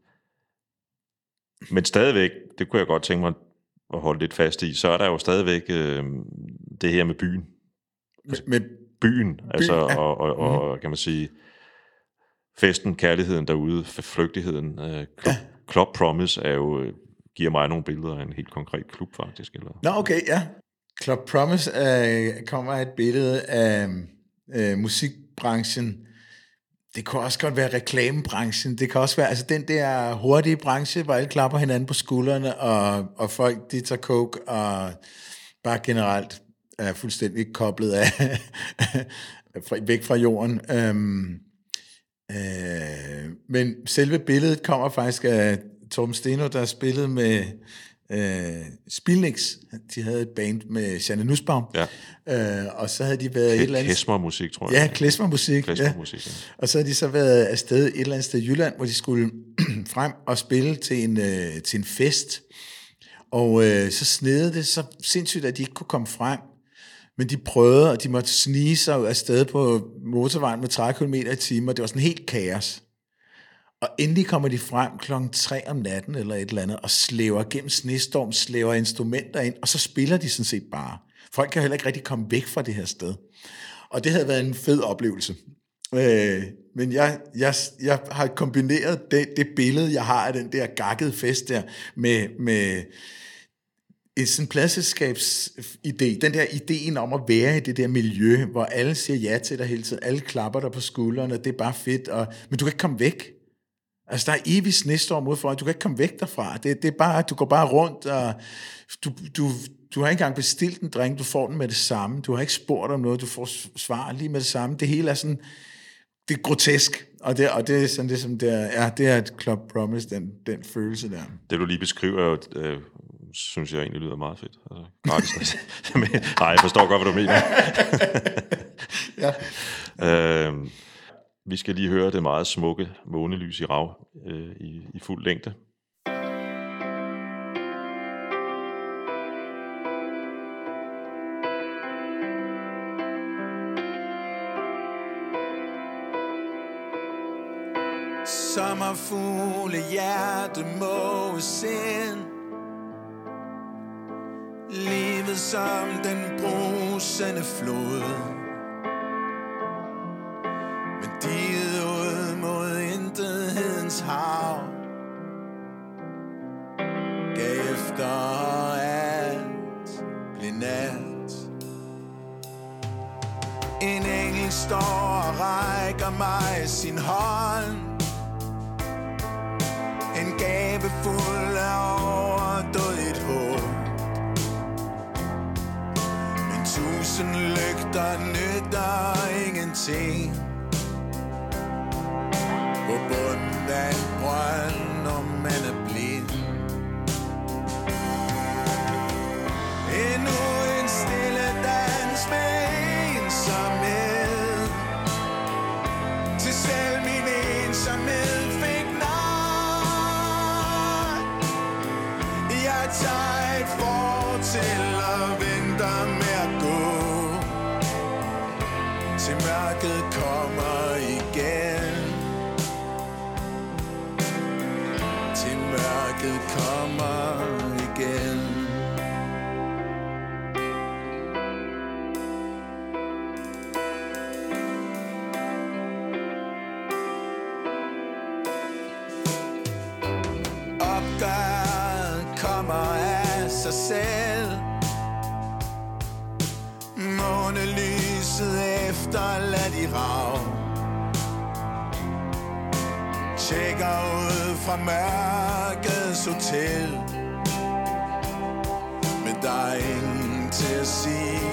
men stadigvæk, det kunne jeg godt tænke mig at holde lidt fast i, så er der jo stadigvæk øh, det her med byen. Altså, med, byen, altså, ja. og, og, og mm. kan man sige, festen, kærligheden derude, flygtigheden. Øh, Club, ja. Club Promise er jo, øh, giver mig nogle billeder af en helt konkret klub, faktisk. Eller? Nå, okay, ja. Club Promise øh, kommer et billede af øh, musikbranchen, det kan også godt være reklamebranchen. Det kan også være altså den der hurtige branche, hvor alle klapper hinanden på skuldrene, og, og folk de tager coke, og bare generelt er fuldstændig koblet af væk fra jorden. Øhm, øh, men selve billedet kommer faktisk af Torben Steno, der spillede med øh, Spilnix, de havde et band med Janne Nussbaum, ja. øh, og så havde de været K- et eller andet... Klesmermusik, tror jeg. Ja, klesmermusik. Klesmermusik, ja. ja. Og så havde de så været afsted et eller andet sted i Jylland, hvor de skulle frem og spille til en, øh, til en fest. Og øh, så snede det så sindssygt, at de ikke kunne komme frem. Men de prøvede, og de måtte snige sig afsted på motorvejen med 30 km i timen, det var sådan helt kaos. Og endelig kommer de frem klokken 3 om natten eller et eller andet, og slæver gennem snestorm, slæver instrumenter ind, og så spiller de sådan set bare. Folk kan heller ikke rigtig komme væk fra det her sted. Og det havde været en fed oplevelse. Øh, men jeg, jeg, jeg har kombineret det, det billede, jeg har af den der gakkede fest der, med, med sådan pladselskabsidé, øh, den der ideen om at være i det der miljø, hvor alle siger ja til dig hele tiden, alle klapper dig på skuldrene, det er bare fedt, og, men du kan ikke komme væk. Altså, der er evig snestorm mod for, du kan ikke komme væk derfra. Det, det er bare, du går bare rundt, og du, du, du har ikke engang bestilt en drink, du får den med det samme. Du har ikke spurgt om noget, du får svar lige med det samme. Det hele er sådan, det er grotesk, og det, og det er sådan det, som det er, ja, det er et Club Promise, den, den følelse der. Det du lige beskriver, øh, synes jeg egentlig lyder meget fedt. Altså, gratis. Nej, jeg forstår godt, hvad du mener. ja. øh, vi skal lige høre det meget smukke månelys i rav øh, i, i fuld længde. Sommerfugle hjerte må sind Livet som den brusende flod. Diget ud mod intethedens hav. Gav efter alt blev nat. En engel står og rækker mig sin hånd. Der nytter ingenting. Månelyset efterladt i rav Tjekker ud fra mørkets hotel. Men der er ingen til at sige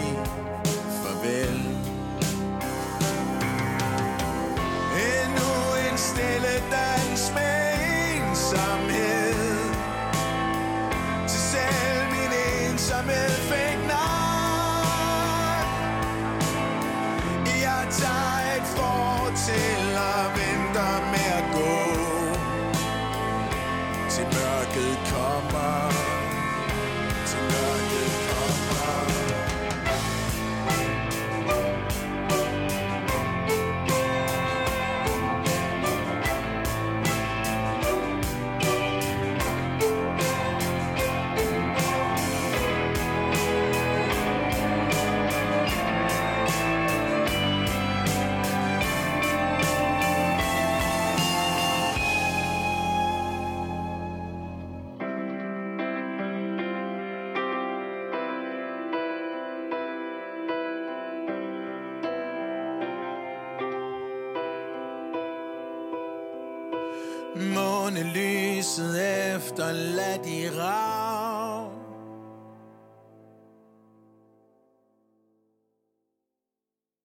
Månelyset efterladt i rav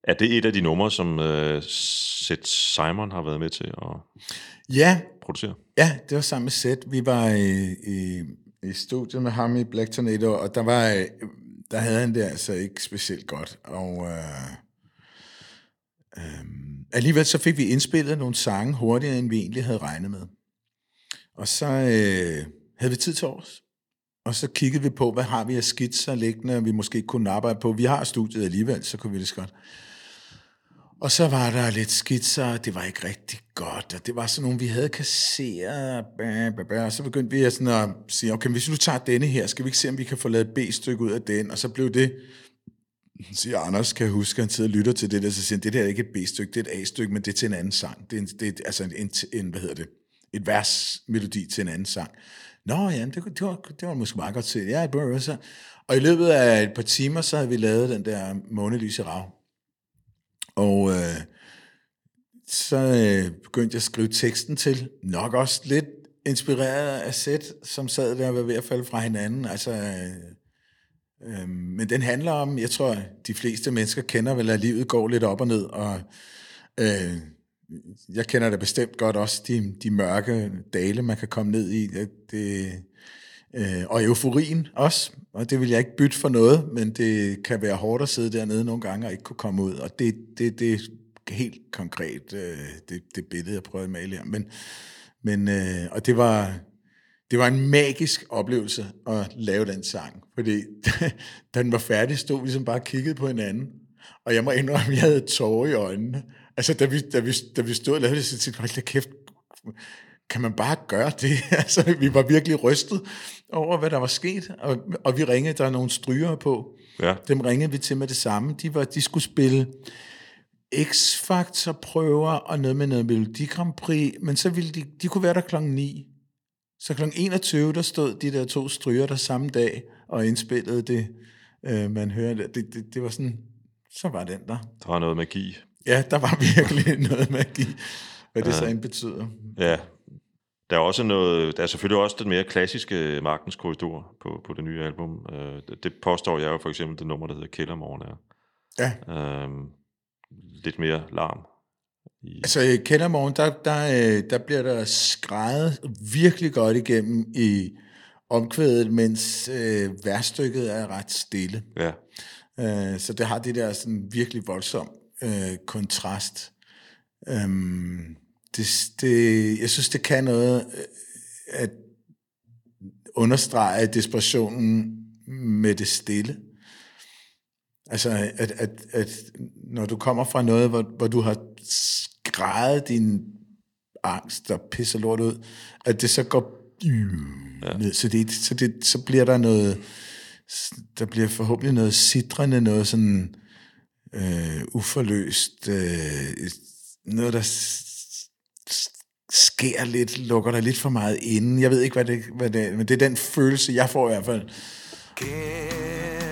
Er det et af de numre, som uh, Seth Simon har været med til at Ja, producere? Ja, det var sammen med Seth. Vi var i, i, i studiet med ham i Black Tornado, og der var øh, der havde han det altså ikke specielt godt. Og øh, øh, alligevel så fik vi indspillet nogle sange hurtigere, end vi egentlig havde regnet med. Og så øh, havde vi tid til os. Og så kiggede vi på, hvad har vi af skitser liggende, vi måske kunne arbejde på. Vi har studiet alligevel, så kunne vi det godt. Og så var der lidt skitser, det var ikke rigtig godt, og det var sådan nogle, vi havde kasseret, bæ, bæ, bæ, og så begyndte vi sådan at sige, okay, hvis vi nu tager denne her, skal vi ikke se, om vi kan få lavet B-stykke ud af den, og så blev det, siger Anders, kan jeg huske, han sidder og lytter til det der, så siger han, det der er ikke et B-stykke, det er et A-stykke, men det er til en anden sang, det er, en, det er altså en, en, en, hvad hedder det, et vers-melodi til en anden sang. Nå ja, det, det, var, det var måske meget godt til. Ja, bro, så. Og i løbet af et par timer, så havde vi lavet den der månelyse rav. Og øh, så øh, begyndte jeg at skrive teksten til, nok også lidt inspireret af Sæt, som sad der og var ved at falde fra hinanden. Altså, øh, øh, men den handler om, jeg tror, de fleste mennesker kender vel, at livet går lidt op og ned, og øh, jeg kender det bestemt godt også, de, de mørke dale, man kan komme ned i. Det, det, øh, og euforien også, og det vil jeg ikke bytte for noget, men det kan være hårdt at sidde dernede nogle gange og ikke kunne komme ud, og det, det, det er helt konkret øh, det, det billede, jeg prøvede at male her. Men, men, øh, og det var, det var en magisk oplevelse at lave den sang, fordi da den var færdig, stod vi ligesom bare kiggede på hinanden, og jeg må indrømme, at jeg havde tårer i øjnene. Altså, da vi, da vi, da vi stod og lavede det, så tænkte jeg, hold kæft, kan man bare gøre det? altså, vi var virkelig rystet over, hvad der var sket, og, og vi ringede, der er nogle stryger på. Ja. Dem ringede vi til med det samme. De, var, de skulle spille X-Factor prøver og noget med noget Melodi Grand Prix, men så ville de, de kunne være der klokken 9. Så klokken 21, der stod de der to stryger der samme dag og indspillede det, øh, man hører. Det, det, det var sådan, så var den der. Der var noget magi. Ja, der var virkelig noget magi, hvad det så end betyder. Ja, der er også noget, der er selvfølgelig også den mere klassiske Magtens Korridor på, på det nye album. Øh, det, påstår jeg jo for eksempel det nummer, der hedder Kældermorgen er. Ja. Øhm, lidt mere larm. I, Altså i Kældermorgen, der, der, øh, der bliver der skrevet virkelig godt igennem i omkvædet, mens øh, værstykket er ret stille. ja, Øh, så det har det der sådan virkelig voldsom øh, kontrast. Øhm, det, det, jeg synes, det kan noget øh, at understrege desperationen med det stille. Altså, at, at, at når du kommer fra noget, hvor, hvor du har skrevet din angst og pisser lort ud, at det så går ja. ned. Så, det, så, det, så bliver der noget, der bliver forhåbentlig noget sidrende, noget sådan øh, uforløst, øh, noget, der sker lidt, lukker dig lidt for meget inden. Jeg ved ikke, hvad det, hvad det er, men det er den følelse, jeg får i hvert fald. Kældermorgen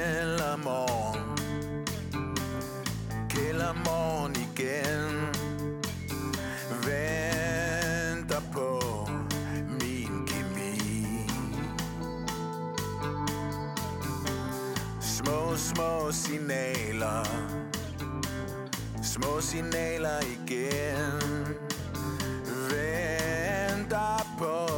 Små, signaler. Små signaler igen. Venter på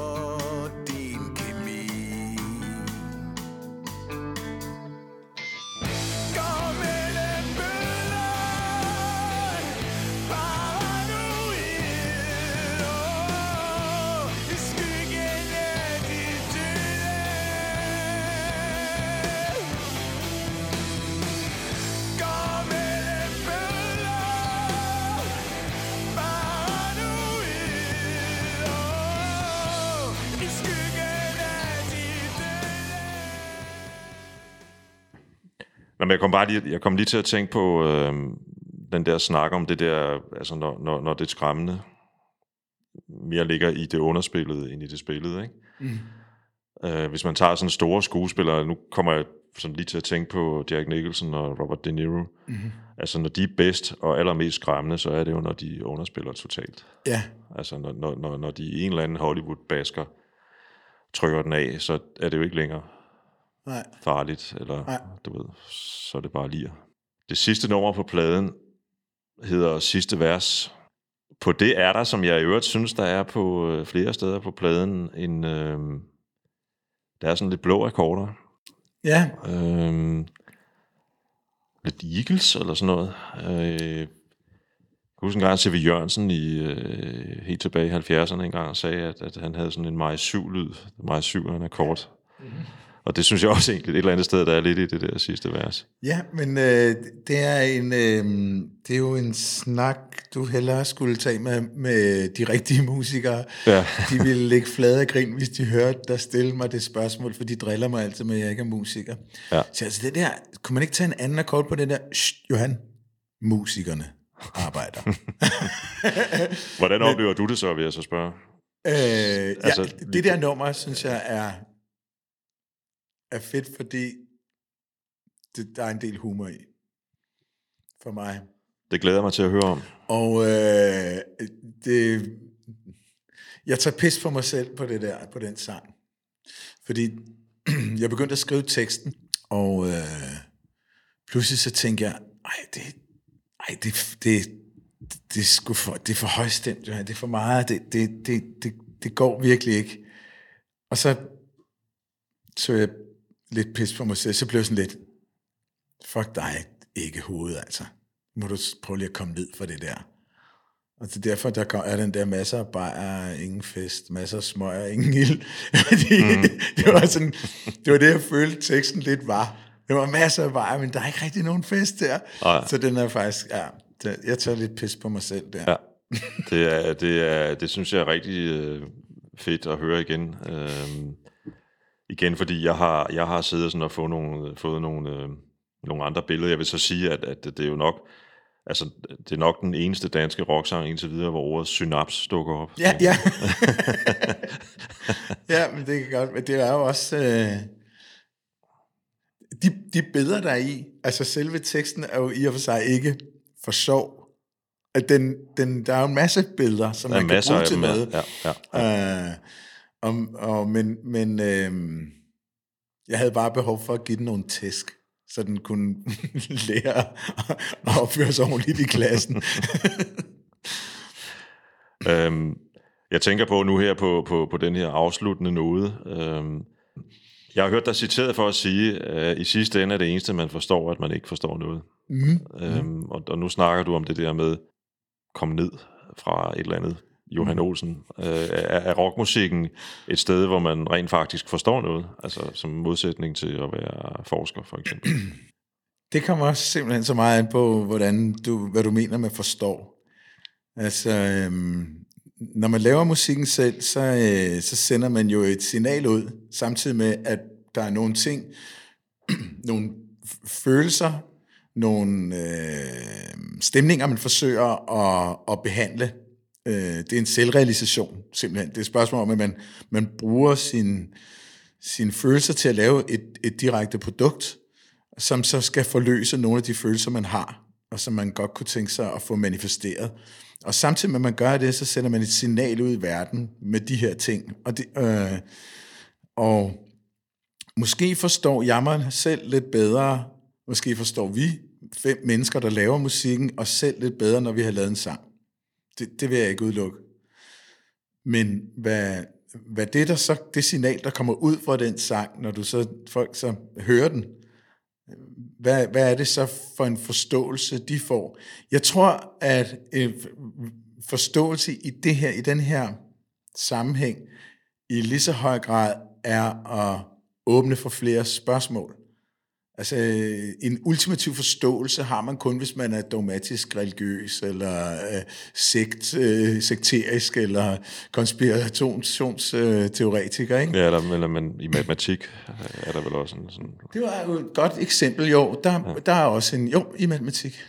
Jamen, jeg kom bare lige, jeg kom lige til at tænke på øh, den der snak om det der, altså når, når, når det skræmmende mere ligger i det underspillede end i det spillede, ikke? Mm. Øh, hvis man tager sådan store skuespillere, nu kommer jeg sådan lige til at tænke på Jack Nicholson og Robert De Niro. Mm-hmm. Altså når de er bedst og allermest skræmmende, så er det jo, når de underspiller totalt. Ja. Altså når, når, når, når de i en eller anden Hollywood-basker trykker den af, så er det jo ikke længere Nej. farligt, eller Nej. du ved, så er det bare lir. Det sidste nummer på pladen hedder Sidste Vers. På det er der, som jeg i øvrigt synes, der er på øh, flere steder på pladen, en, øh, der er sådan lidt blå akkorder. Ja, Øh, lidt Eagles eller sådan noget. Øh, jeg kan huske en gang, C.V. Jørgensen i, øh, helt tilbage i 70'erne engang sagde, at, at han havde sådan en Maj 7-lyd. Maj 7 er en akkord. Mm-hmm. Og det synes jeg også egentlig et eller andet sted, der er lidt i det der sidste vers. ja men øh, det, er en, øh, det er jo en snak, du hellere skulle tage med, med de rigtige musikere. Ja. De ville ligge flade af grin, hvis de hørte dig stille mig det spørgsmål, for de driller mig altid med, at jeg ikke er musiker. Ja. Så altså det der, kunne man ikke tage en anden akkord på det der? Shh, Johan, musikerne arbejder. Hvordan oplever du det så, vil jeg så spørge? Øh, Altså, ja, det der nummer, synes jeg, er, er fedt, fordi det, der er en del humor i. For mig. Det glæder jeg mig til at høre om. Og øh, det, jeg tager pis på mig selv på det der, på den sang. Fordi jeg begyndte at skrive teksten, og øh, pludselig så tænkte jeg, ej, det, ej, det, det, det, er sgu for, det er for højstemt, det er for meget, det, det, det, det, det går virkelig ikke. Og så så jeg lidt pis på mig selv, så blev jeg sådan lidt, fuck dig, ikke hovedet altså. Må du prøve lige at komme ned for det der. Og det er derfor, der er den der masser af bajer, ingen fest, masser af smøger, ingen ild. Fordi mm. det var sådan, det var det, jeg følte, teksten lidt var. Der var masser af bajer, men der er ikke rigtig nogen fest der. Nej. Så den er faktisk, ja, det- jeg tager lidt pis på mig selv der. Ja. Det, er, det, er, det synes jeg er rigtig øh, fedt at høre igen. Øhm, igen, fordi jeg har, jeg har siddet sådan og fået nogle, fået nogle, øh, nogle andre billeder. Jeg vil så sige, at, at det er jo nok, altså, det er nok den eneste danske rocksang indtil videre, hvor ordet synaps dukker op. Ja, ja. ja, men det kan godt, men det er jo også... Øh, de, de billeder, der er i, altså selve teksten er jo i og for sig ikke for sjov. At den, den, der er jo en masse billeder, som er man kan bruge til dem. ja. noget. Ja, ja. Øh, og, og, men men øh, jeg havde bare behov for at give den nogle tæsk, så den kunne lære at opføre sig ordentligt i klassen. Øhm, jeg tænker på nu her på, på, på den her afsluttende node. Øhm, jeg har hørt dig citeret for at sige, at i sidste ende er det eneste, man forstår, at man ikke forstår noget. mm. Øhm, og, og nu snakker du om det der med komme ned fra et eller andet. Johan Olsen. Øh, er, er rockmusikken et sted, hvor man rent faktisk forstår noget? Altså som modsætning til at være forsker, for eksempel. Det kommer også simpelthen så meget an på, hvordan du, hvad du mener med forstår. Altså, øhm, når man laver musikken selv, så, øh, så sender man jo et signal ud, samtidig med, at der er nogle ting, nogle følelser, nogle øh, stemninger, man forsøger at, at behandle. Øh, det er en selvrealisation, simpelthen. Det er et spørgsmål om, at man, man bruger sin, sine følelser til at lave et, et direkte produkt, som så skal forløse nogle af de følelser, man har, og som man godt kunne tænke sig at få manifesteret. Og samtidig med, at man gør det, så sender man et signal ud i verden med de her ting. Og, det, øh, og måske forstår jeg mig selv lidt bedre, måske forstår vi fem mennesker, der laver musikken, og selv lidt bedre, når vi har lavet en sang. Det, det vil jeg ikke udelukke. Men hvad, hvad det, der så, det signal, der kommer ud fra den sang, når du så, folk så hører den, hvad, hvad er det så for en forståelse, de får? Jeg tror, at en forståelse i det her, i den her sammenhæng, i lige så høj grad er at åbne for flere spørgsmål. Altså, en ultimativ forståelse har man kun, hvis man er dogmatisk religiøs, eller øh, sekt, øh, sekterisk, eller konspirationsteoretiker, ikke? Ja, eller, eller men i matematik er der vel også en sådan... Det var jo et godt eksempel, jo. Der, ja. der er også en... Jo, i matematik.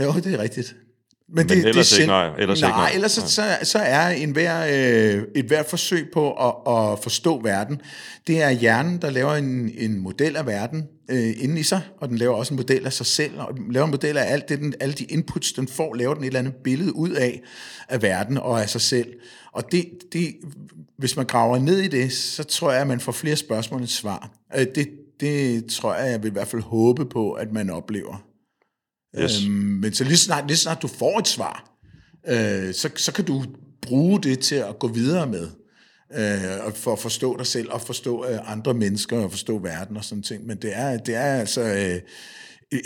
Jo, det er rigtigt. Men, det, ellers det er ikke, nej. Ellers nej, ikke, nej. ellers så, så, så er en hver, øh, et hver forsøg på at, at forstå verden, det er hjernen, der laver en, en model af verden øh, inden i sig, og den laver også en model af sig selv, og laver en model af alt det, den, alle de inputs, den får, laver den et eller andet billede ud af, af verden og af sig selv. Og det, det, hvis man graver ned i det, så tror jeg, at man får flere spørgsmål end svar. Øh, det, det tror jeg, jeg vil i hvert fald håbe på, at man oplever. Yes. Øhm, men så lige snart, lige snart du får et svar, øh, så, så kan du bruge det til at gå videre med, øh, for at forstå dig selv, og forstå øh, andre mennesker, og forstå verden og sådan ting. Men det er, det er altså... Øh,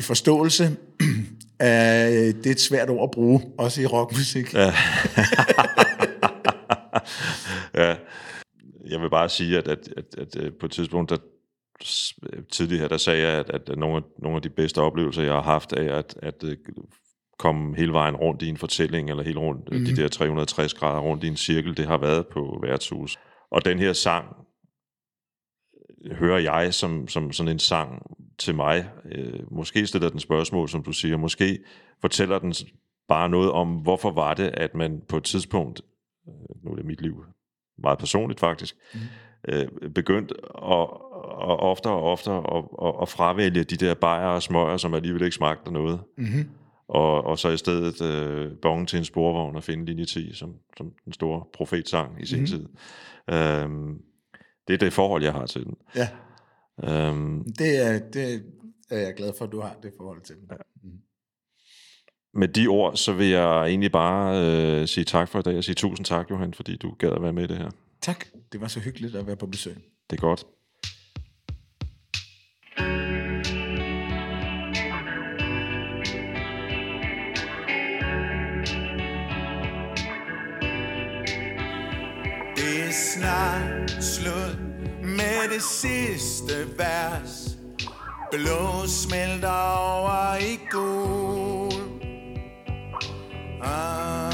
forståelse af, det er et svært ord at bruge, også i rockmusik. Ja. ja. Jeg vil bare sige, at, at, at, at, at på et tidspunkt, der, tidligere her, der sagde jeg, at, at nogle, af, nogle af de bedste oplevelser, jeg har haft af at, at øh, komme hele vejen rundt i en fortælling, eller hele rundt, mm. de mhm. der 360 grader rundt i en cirkel, det har været på værtshus. Og den her sang, hører jeg som, som sådan en sang til mig. Øh, måske stiller den spørgsmål, som du siger. Måske fortæller den bare noget om, hvorfor var det, at man på et tidspunkt, øh, nu er det mit liv, meget personligt faktisk, mm. Øh, begyndte at, og oftere og oftere og, og, og fravælge de der bajer og smøger, som alligevel ikke smagte noget. Mm-hmm. Og, og så i stedet øh, bonge til en sporvogn og finde linje 10, som, som den store profetsang i sin mm-hmm. tid. Øhm, det er det forhold, jeg har til den. Ja. Øhm, det, er, det er jeg glad for, at du har det forhold til den. Ja. Mm. Med de ord, så vil jeg egentlig bare øh, sige tak for i dag, og sige tusind tak, Johan, fordi du gad at være med i det her. Tak. Det var så hyggeligt at være på besøg. Det er godt. snart slut med det sidste vers Blå smelter over i gul ah.